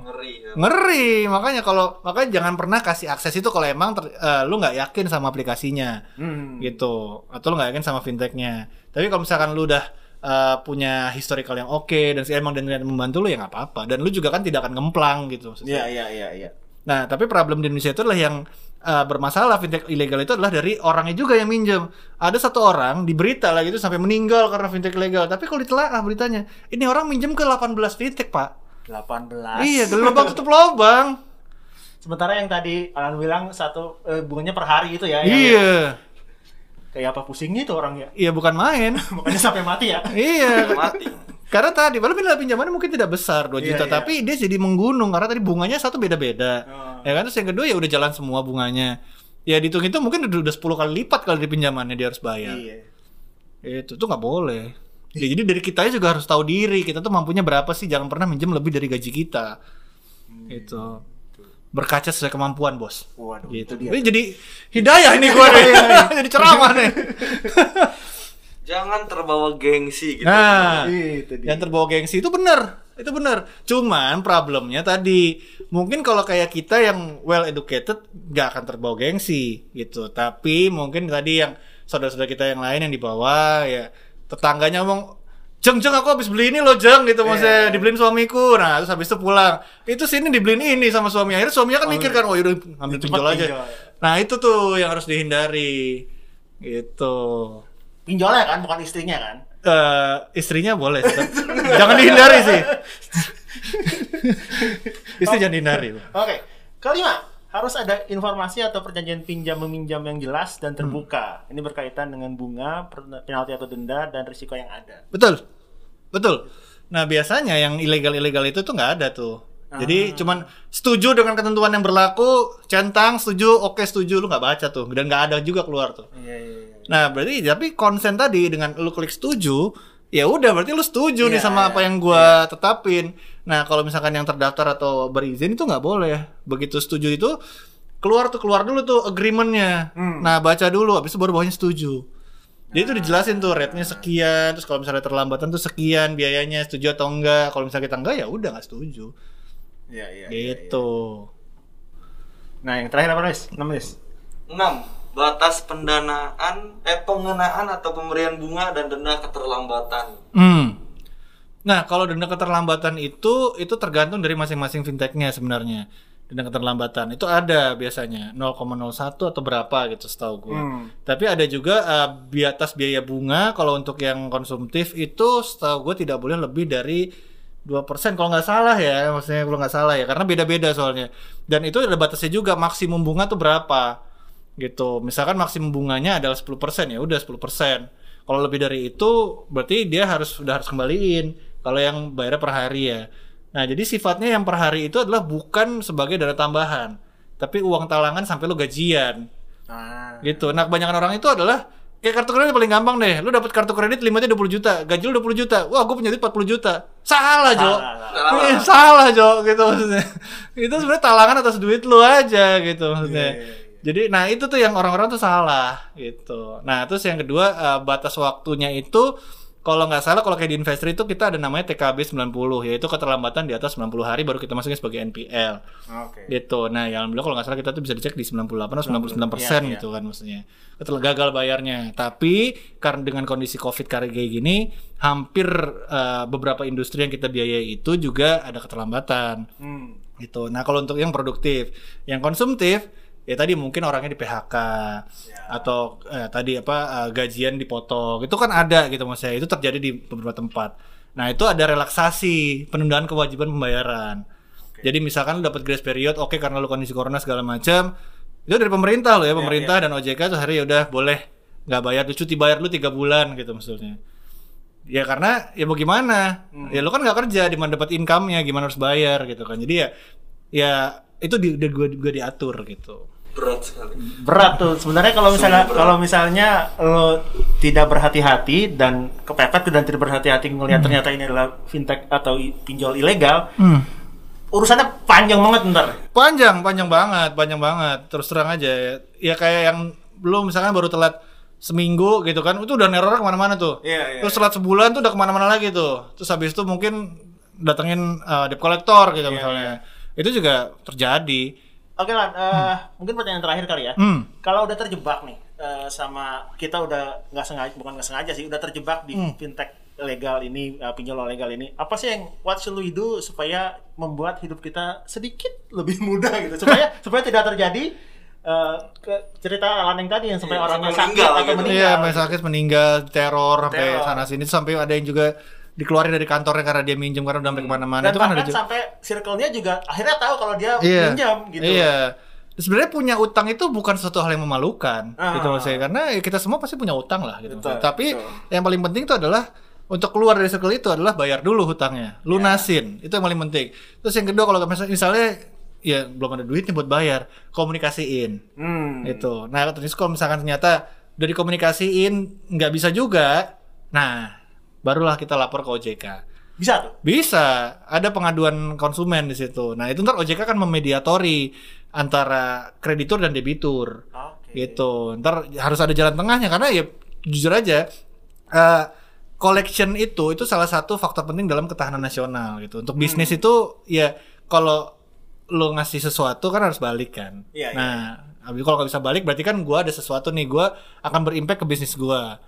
Speaker 2: Ngeri. ya.
Speaker 3: Ngeri, makanya kalau makanya jangan pernah kasih akses itu kalau emang ter- eh, lu nggak yakin sama aplikasinya
Speaker 1: Hmm.
Speaker 3: gitu atau lu nggak yakin sama fintechnya. Tapi kalau misalkan lu udah eh, punya historical yang oke dan si emang dan dan membantu lu ya nggak apa-apa dan lu juga kan tidak akan ngemplang gitu.
Speaker 1: Iya, iya, iya, iya.
Speaker 3: Nah, tapi problem di Indonesia itu adalah yang uh, bermasalah fintech ilegal itu adalah dari orangnya juga yang minjem. Ada satu orang di berita lagi itu sampai meninggal karena fintech ilegal. Tapi kalau ditelaah beritanya, ini orang minjem ke 18 fintech, Pak.
Speaker 1: 18.
Speaker 3: Iya, gelombang tutup lubang.
Speaker 1: Sementara yang tadi Alan bilang satu eh, bunganya per hari itu ya. yang-
Speaker 3: Iya.
Speaker 1: Kayak apa pusingnya itu orang ya.
Speaker 3: Iya, bukan main.
Speaker 1: Makanya sampai mati ya.
Speaker 3: iya.
Speaker 2: Mati.
Speaker 3: Karena tadi, padahal bila pinjamannya mungkin tidak besar 2
Speaker 1: Iya,
Speaker 3: juta,
Speaker 1: iya.
Speaker 3: tapi dia jadi menggunung karena tadi bunganya satu beda-beda.
Speaker 1: Oh.
Speaker 3: Ya kan terus yang kedua ya udah jalan semua bunganya. Ya dihitung itu mungkin udah, udah 10 kali lipat kalau di pinjamannya dia harus bayar.
Speaker 1: Iya.
Speaker 3: Itu tuh nggak boleh. Ya, jadi dari kita juga harus tahu diri. Kita tuh mampunya berapa sih? Jangan pernah minjem lebih dari gaji kita. Itu berkaca sesuai kemampuan bos.
Speaker 1: Waduh,
Speaker 3: Gitu.
Speaker 1: itu dia.
Speaker 3: Ini jadi hidayah ini gue nih. jadi ceramah nih.
Speaker 2: Jangan terbawa gengsi gitu.
Speaker 3: Nah,
Speaker 1: Itu dia.
Speaker 3: yang terbawa gengsi itu benar. Itu benar. Cuman problemnya tadi mungkin kalau kayak kita yang well educated nggak akan terbawa gengsi gitu. Tapi mungkin tadi yang saudara-saudara kita yang lain yang di bawah ya tetangganya ngomong Jeng jeng aku habis beli ini loh jeng gitu maksudnya
Speaker 1: Iya.
Speaker 3: dibeliin suamiku nah terus habis itu pulang itu sini dibeliin ini sama suami akhirnya suaminya kan mikir kan oh yaudah ambil pinjol aja
Speaker 1: pinjol.
Speaker 3: nah itu tuh yang harus dihindari gitu
Speaker 1: Pinjolnya kan, bukan istrinya kan?
Speaker 3: Eh istrinya boleh jangan dihindari sih istri jangan dihindari
Speaker 1: Oke. Kelima, harus ada informasi atau perjanjian pinjam meminjam yang jelas dan terbuka. Ini berkaitan dengan bunga, penalti atau denda dan risiko yang ada.
Speaker 3: Betul, betul. Nah biasanya yang ilegal-ilegal itu tuh nggak ada tuh. Jadi cuman setuju dengan ketentuan yang berlaku, centang, setuju, oke setuju, lu nggak baca tuh, dan nggak ada juga keluar tuh.
Speaker 1: Iya, iya, iya.
Speaker 3: Nah berarti tapi konsen tadi dengan lu klik setuju, ya udah berarti lu setuju nih
Speaker 1: Iya,
Speaker 3: sama
Speaker 1: iya,
Speaker 3: apa yang gua tetapin. Nah kalau misalkan yang terdaftar atau berizin itu nggak boleh. Begitu setuju itu keluar tuh keluar dulu tuh agreementnya.
Speaker 1: Hmm.
Speaker 3: Nah baca dulu, habis itu baru bawahnya setuju. Jadi itu dijelasin tuh rate-nya sekian, terus kalau misalnya terlambatan tuh sekian biayanya, setuju atau enggak. Kalau misalnya kita enggak ya udah nggak setuju.
Speaker 1: Iya, iya. iya,
Speaker 3: Gitu.
Speaker 1: iya. Nah, yang terakhir apa, Nis? 6, Nis.
Speaker 2: 6. Batas pendanaan eh pengenaan atau pemberian bunga dan denda keterlambatan.
Speaker 3: Hmm. Nah, kalau denda keterlambatan itu itu tergantung dari masing-masing fintechnya sebenarnya. Denda keterlambatan itu ada biasanya 0,01 atau berapa gitu setahu gue.
Speaker 1: Hmm.
Speaker 3: Tapi ada juga eh, di atas biaya bunga kalau untuk yang konsumtif itu setahu gue tidak boleh lebih dari 2% kalau nggak salah ya, maksudnya kalau nggak salah ya, karena beda-beda soalnya. Dan itu ada batasnya juga maksimum bunga tuh berapa gitu. Misalkan maksimum bunganya adalah 10% ya udah 10%. Kalau lebih dari itu berarti dia harus sudah harus kembaliin. Kalau yang bayarnya per hari ya. Nah, jadi sifatnya yang per hari itu adalah bukan sebagai dana tambahan, tapi uang talangan sampai lu gajian
Speaker 1: Ah.
Speaker 3: gitu. Nah, kebanyakan orang itu adalah kayak kartu kredit paling gampang deh. Lu dapat kartu kredit limitnya 20 juta, gaji lu 20 juta. Wah, gue punya duit 40 juta. Salah, Jo.
Speaker 1: Salah,
Speaker 2: salah.
Speaker 3: Eh, salah, Jo, gitu maksudnya. itu sebenarnya talangan atas duit lu aja gitu maksudnya.
Speaker 1: Iya, iya, iya.
Speaker 3: Jadi, nah itu tuh yang orang-orang tuh salah gitu. Nah, terus yang kedua eh, batas waktunya itu kalau nggak salah kalau kayak di investor itu kita ada namanya TKB 90 yaitu keterlambatan di atas 90 hari baru kita masukin sebagai NPL
Speaker 1: Oke.
Speaker 3: gitu. Nah, yang alhamdulillah kalau nggak salah kita tuh bisa dicek di 98 atau 99 persen
Speaker 1: Iya, iya.
Speaker 3: gitu kan maksudnya. Ketel gagal bayarnya. Tapi karena dengan kondisi COVID kayak gini, hampir eh, beberapa industri yang kita biayai itu juga ada keterlambatan
Speaker 1: Hmm.
Speaker 3: gitu. Nah, kalau untuk yang produktif, yang konsumtif ya tadi mungkin orangnya di PHK atau eh, tadi apa eh, gajian dipotong. Itu kan ada gitu maksudnya. Itu terjadi di beberapa tempat. Nah, itu ada relaksasi penundaan kewajiban pembayaran. Jadi misalkan lu dapat grace period, oke karena lu kondisi corona segala macam, itu dari pemerintah lo ya, pemerintah dan OJK tuh hari ya udah boleh nggak bayar, lu cuti bayar lu tiga bulan gitu maksudnya. Ya karena ya mau gimana? Ya lu kan nggak kerja, di mana dapat income-nya, gimana harus bayar gitu kan. Jadi ya ya itu di, di gua, gua diatur gitu.
Speaker 2: Berat sekali.
Speaker 1: Berat tuh sebenarnya kalau misalnya kalau misalnya lo tidak berhati-hati dan kepepet dan tidak berhati-hati ngelihat ternyata ini adalah fintech atau pinjol ilegal, urusannya panjang banget ntar.
Speaker 3: Panjang, panjang banget, panjang banget. Terus terang aja ya, ya kayak yang belum misalkan baru telat seminggu gitu kan, itu udah neror ke mana-mana tuh.
Speaker 1: Iya, iya,
Speaker 3: Terus telat sebulan tuh udah ke mana-mana lagi tuh. Terus habis itu mungkin datengin uh, debt collector gitu
Speaker 1: Iya,
Speaker 3: misalnya. Itu juga terjadi.
Speaker 1: Oke lan, eh, mungkin pertanyaan terakhir kali ya.
Speaker 3: Hmm.
Speaker 1: Kalau udah terjebak nih eh, sama kita udah nggak sengaja, bukan nggak sengaja sih, udah terjebak di
Speaker 3: Hmm.
Speaker 1: fintech ilegal ini, eh, pinjol legal ini. Apa sih yang what should we do supaya membuat hidup kita sedikit lebih mudah gitu, supaya supaya tidak terjadi eh, ke cerita Alan yang tadi yang sampai
Speaker 2: Iya,
Speaker 1: orangnya
Speaker 2: sampai
Speaker 1: sakit
Speaker 2: meninggal
Speaker 1: atau
Speaker 2: gitu.
Speaker 1: meninggal.
Speaker 3: Iya, sakit meninggal, teror sampai
Speaker 1: Teror.
Speaker 3: sana sini sampai ada yang juga dikeluarin dari kantornya karena dia minjem karena udah sampai ke mana-mana
Speaker 1: Dan
Speaker 3: itu kan ada juga.
Speaker 1: sampai circle-nya juga akhirnya tahu kalau dia
Speaker 3: Iya.
Speaker 1: pinjam gitu.
Speaker 3: Iya. Sebenarnya punya utang itu bukan suatu hal yang memalukan
Speaker 1: Ah.
Speaker 3: gitu maksudnya karena ya kita semua pasti punya utang lah gitu.
Speaker 1: Betul.
Speaker 3: Tapi
Speaker 1: betul.
Speaker 3: yang paling penting itu adalah untuk keluar dari circle itu adalah bayar dulu hutangnya,
Speaker 1: Ya.
Speaker 3: lunasin. Itu yang paling penting. Terus yang kedua kalau misalnya, misalnya ya belum ada duitnya buat bayar, komunikasiin.
Speaker 1: Hmm.
Speaker 3: Gitu. Nah, terus kalau misalkan ternyata udah dikomunikasiin nggak bisa juga, nah barulah kita lapor ke OJK.
Speaker 1: Bisa tuh.
Speaker 3: Bisa, ada pengaduan konsumen di situ. Nah, itu ntar OJK kan memediatori antara kreditur dan debitur.
Speaker 1: Oke.
Speaker 3: Gitu. Ntar harus ada jalan tengahnya karena ya jujur aja eh, collection itu itu salah satu faktor penting dalam ketahanan nasional gitu. Untuk bisnis
Speaker 1: Hmm.
Speaker 3: itu ya kalau lo ngasih sesuatu kan harus balik kan.
Speaker 1: Iya, iya.
Speaker 3: nah, habis kalau nggak bisa balik berarti kan gua ada sesuatu nih gua akan berimpact ke bisnis gua.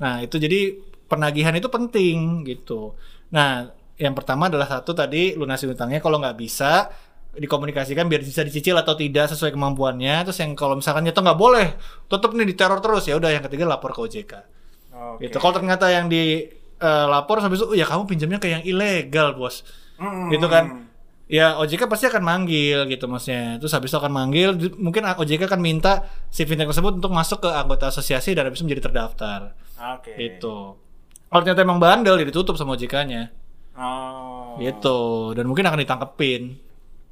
Speaker 3: Nah, itu jadi penagihan itu penting gitu. Nah, yang pertama adalah satu tadi lunasi utangnya kalau nggak bisa dikomunikasikan biar bisa dicicil atau tidak sesuai kemampuannya. Terus yang kalau misalkan nyata nggak boleh, tetap nih diteror terus ya udah yang ketiga lapor ke OJK.
Speaker 1: Oke.
Speaker 3: Gitu. Kalau ternyata yang di eh, lapor habis itu, "Oh, ya kamu pinjamnya ke yang ilegal, Bos.
Speaker 1: Hmm.
Speaker 3: Gitu kan. Ya OJK pasti akan manggil gitu maksudnya. Terus habis itu akan manggil, mungkin OJK akan minta si fintech tersebut untuk masuk ke anggota asosiasi dan habis itu menjadi terdaftar.
Speaker 1: Oke.
Speaker 3: Gitu. Kalau ternyata emang bandel, ya ditutup sama OJK-nya.
Speaker 1: Oh.
Speaker 3: Gitu. Dan mungkin akan ditangkepin.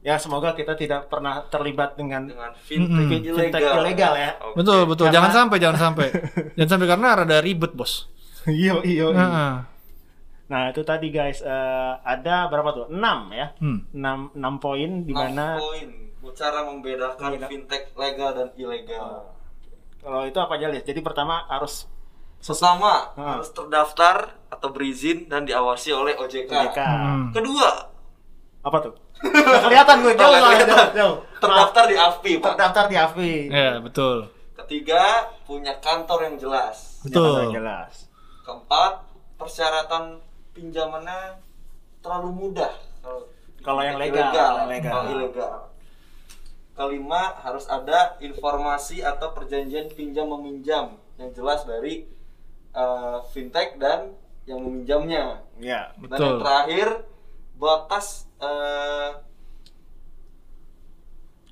Speaker 1: Ya semoga kita tidak pernah terlibat dengan
Speaker 2: dengan fintech ilegal.
Speaker 1: Fintech ilegal ya.
Speaker 2: Oke.
Speaker 3: Betul, betul.
Speaker 1: Karena-
Speaker 3: Jangan sampai, jangan sampai. jangan sampai karena rada ribet, Bos.
Speaker 1: Iya, iya.
Speaker 3: Heeh.
Speaker 1: Nah, itu tadi guys eh, ada berapa tuh? 6 ya.
Speaker 3: Hmm.
Speaker 1: 6 6 poin di
Speaker 2: Enam
Speaker 1: mana
Speaker 2: poin cara membedakan
Speaker 1: Beda.
Speaker 2: fintech legal dan ilegal.
Speaker 1: kalau itu apa aja? Jadi pertama harus
Speaker 2: Pertama,
Speaker 1: Ah.
Speaker 2: harus terdaftar atau berizin dan diawasi oleh OJK.
Speaker 1: OJK.
Speaker 3: Hmm.
Speaker 2: Kedua,
Speaker 1: Apa tuh? Nggak kelihatan gue jauh,
Speaker 2: kelihatan.
Speaker 1: jauh, jauh.
Speaker 2: terdaftar di AFPI, Pak.
Speaker 1: Terdaftar di AFI.
Speaker 3: Ya, betul.
Speaker 2: Ketiga, punya kantor yang jelas.
Speaker 3: Betul.
Speaker 1: Jelas.
Speaker 2: Keempat, persyaratan pinjamannya terlalu mudah. Kalau
Speaker 1: Kalau yang legal,
Speaker 2: ilegal,
Speaker 1: yang legal.
Speaker 2: kalau ilegal. Kelima, harus ada informasi atau perjanjian pinjam meminjam yang jelas dari eh, fintech dan yang meminjamnya.
Speaker 1: Iya.
Speaker 2: Dan
Speaker 3: Betul.
Speaker 2: yang terakhir, batas eh,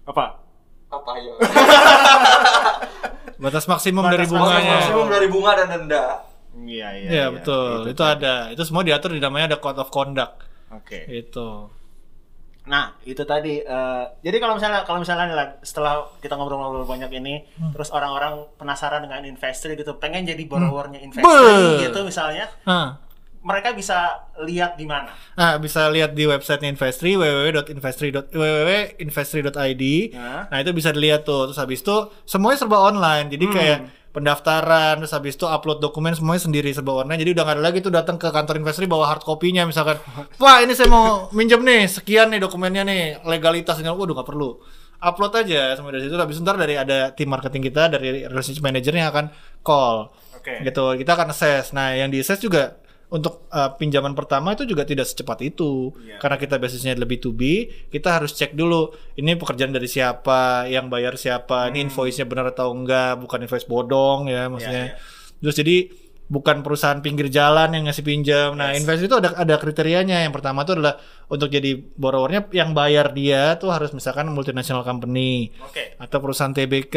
Speaker 1: Apa?
Speaker 2: apa ya?
Speaker 3: Batas maksimum
Speaker 1: Batas
Speaker 3: dari bunganya.
Speaker 2: Maksimum dari bunga dan denda.
Speaker 1: Iya, iya.
Speaker 3: Iya, betul. Itu, ada. Itu semua diatur di namanya ada code of conduct.
Speaker 1: Oke.
Speaker 3: Itu.
Speaker 1: Nah, itu tadi. eh, jadi kalau misalnya kalau misalnya setelah kita ngobrol-ngobrol banyak ini,
Speaker 3: Hmm.
Speaker 1: terus orang-orang penasaran dengan investri gitu, pengen jadi borrowernya
Speaker 3: Be-
Speaker 1: investri gitu misalnya,
Speaker 3: Nah,
Speaker 1: mereka bisa lihat di mana?
Speaker 3: Nah, bisa lihat di websitenya Investri www.investri www.investri.id.
Speaker 1: Nah.
Speaker 3: Nah, itu bisa dilihat tuh. Terus habis itu semuanya serba online. Jadi
Speaker 1: Hmm.
Speaker 3: kayak pendaftaran, terus habis itu upload dokumen semuanya sendiri serba online. Jadi udah nggak ada lagi tuh datang ke kantor Investri bawa hard copy-nya misalkan, "Wah, ini saya mau minjem nih, sekian nih dokumennya nih, legalitas ini." Waduh, nggak perlu. Upload aja semua dari situ. Habis ntar dari ada tim marketing kita dari relationship manajernya akan call
Speaker 1: Oke.
Speaker 3: gitu kita akan assess nah yang di assess juga untuk uh, pinjaman pertama itu juga tidak secepat itu.
Speaker 1: Iya.
Speaker 3: karena kita basisnya lebih to be kita harus cek dulu ini pekerjaan dari siapa yang bayar siapa ini invoice-nya benar atau enggak bukan invoice bodong ya maksudnya.
Speaker 1: Iya.
Speaker 3: terus jadi bukan perusahaan pinggir jalan yang ngasih pinjam. Nah invest itu ada ada kriterianya. Yang pertama itu adalah untuk jadi borrowernya yang bayar dia tuh harus misalkan multinational company
Speaker 1: Oke.
Speaker 3: atau perusahaan TBK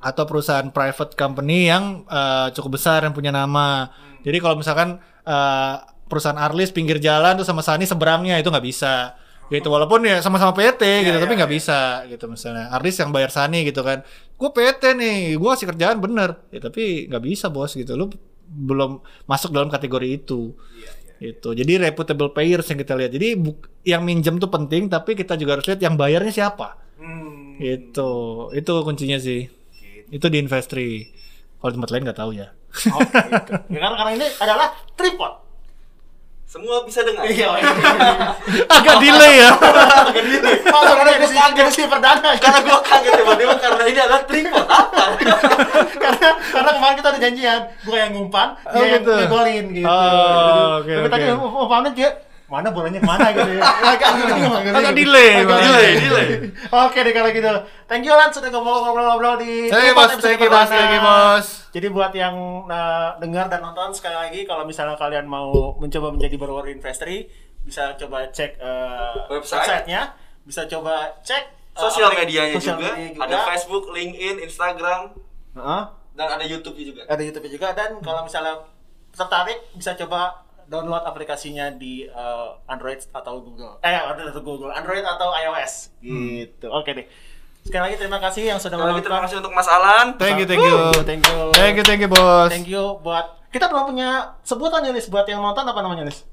Speaker 3: atau perusahaan private company yang eh, cukup besar yang punya nama. Jadi kalau misalkan eh, perusahaan Arlis pinggir jalan tuh sama Sani seberangnya itu nggak bisa. Gitu walaupun ya sama-sama PT gitu tapi nggak bisa gitu misalnya. Arlis yang bayar Sani gitu kan. Gue PT nih gue kasih kerjaan bener. Ya tapi nggak bisa bos gitu. Lu belum masuk dalam kategori itu. Itu jadi reputable payers yang kita lihat. Jadi yang minjem tuh penting tapi kita juga harus lihat yang bayarnya siapa.
Speaker 1: Hmm.
Speaker 3: itu itu kuncinya sih itu di Investri kalau tempat lain nggak tahu ya
Speaker 1: Oke. gitu. Ya karena karena ini adalah tripod.
Speaker 2: Semua bisa dengar.
Speaker 1: Iya.
Speaker 3: agak delay ya
Speaker 1: Oh, karena edisi, edisi perdana.
Speaker 2: Karena gua kaget tiba-tiba karena ini adalah tripod apa?
Speaker 1: karena karena kemarin kita ada janjian, gue yang ngumpan, dia
Speaker 3: Oh,
Speaker 1: yang
Speaker 3: gitu.
Speaker 1: ngegolin gitu.
Speaker 3: Oh, oke,
Speaker 1: Tapi tadi
Speaker 3: oke.
Speaker 1: mau pamit dia mana bolanya ke mana gitu ya. Agak
Speaker 3: Agak delay,
Speaker 1: Agak.
Speaker 2: Delay, delay.
Speaker 1: Oke deh kalau gitu. Thank you Lan sudah ngobrol-ngobrol di
Speaker 3: Hey, bos, thank you, bos, thank you, bos.
Speaker 1: Jadi buat yang uh, dengar dan nonton sekali lagi kalau misalnya kalian mau mencoba menjadi borrower investri bisa coba cek uh,
Speaker 2: Website.
Speaker 1: websitenya, bisa coba cek uh,
Speaker 2: Sosial medianya
Speaker 1: sosial
Speaker 2: juga.
Speaker 1: media
Speaker 2: Ada Facebook, LinkedIn, Instagram,
Speaker 1: Heeh.
Speaker 2: dan ada YouTube juga.
Speaker 1: ada YouTube juga dan kalau misalnya tertarik bisa coba download aplikasinya di uh, Android atau Google. Eh, Android atau Google, Android atau iOS. Gitu. Oke deh. Sekali lagi terima kasih yang sudah
Speaker 2: lagi terima
Speaker 1: menonton.
Speaker 2: kasih untuk Mas Alan.
Speaker 3: thank you thank you
Speaker 1: Thank you.
Speaker 3: thank you thank you bos
Speaker 1: Thank you buat kita belum punya sebutan ya Lis buat yang nonton apa namanya Lis?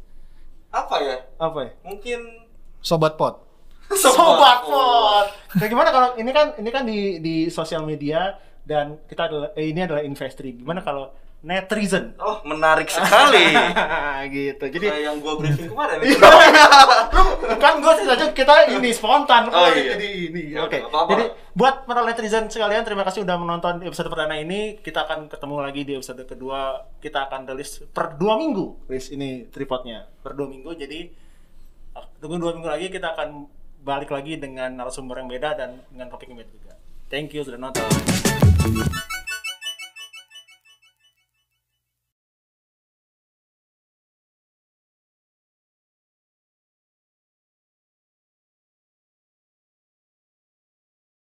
Speaker 2: Apa ya?
Speaker 1: Apa ya?
Speaker 2: Mungkin
Speaker 3: sobat pot
Speaker 1: Sobat Pot. Nah, gimana kalau ini kan ini kan di di sosial media dan kita adalah eh, ini adalah investri. Gimana kalau netizen.
Speaker 2: Oh, menarik sekali.
Speaker 1: gitu. Jadi
Speaker 2: Kayak yang gua briefing kemarin.
Speaker 1: Iya. kan gue sih saja kita ini spontan
Speaker 2: Oh,
Speaker 1: kok,
Speaker 2: iya.
Speaker 1: jadi ini
Speaker 2: Ya,
Speaker 1: oke
Speaker 2: apa-apa.
Speaker 1: jadi buat para netizen sekalian terima kasih udah menonton episode perdana ini kita akan ketemu lagi di episode kedua kita akan rilis per dua minggu rilis ini tripodnya per dua minggu jadi ah, tunggu dua minggu lagi kita akan balik lagi dengan narasumber yang beda dan dengan topik yang beda juga thank you sudah nonton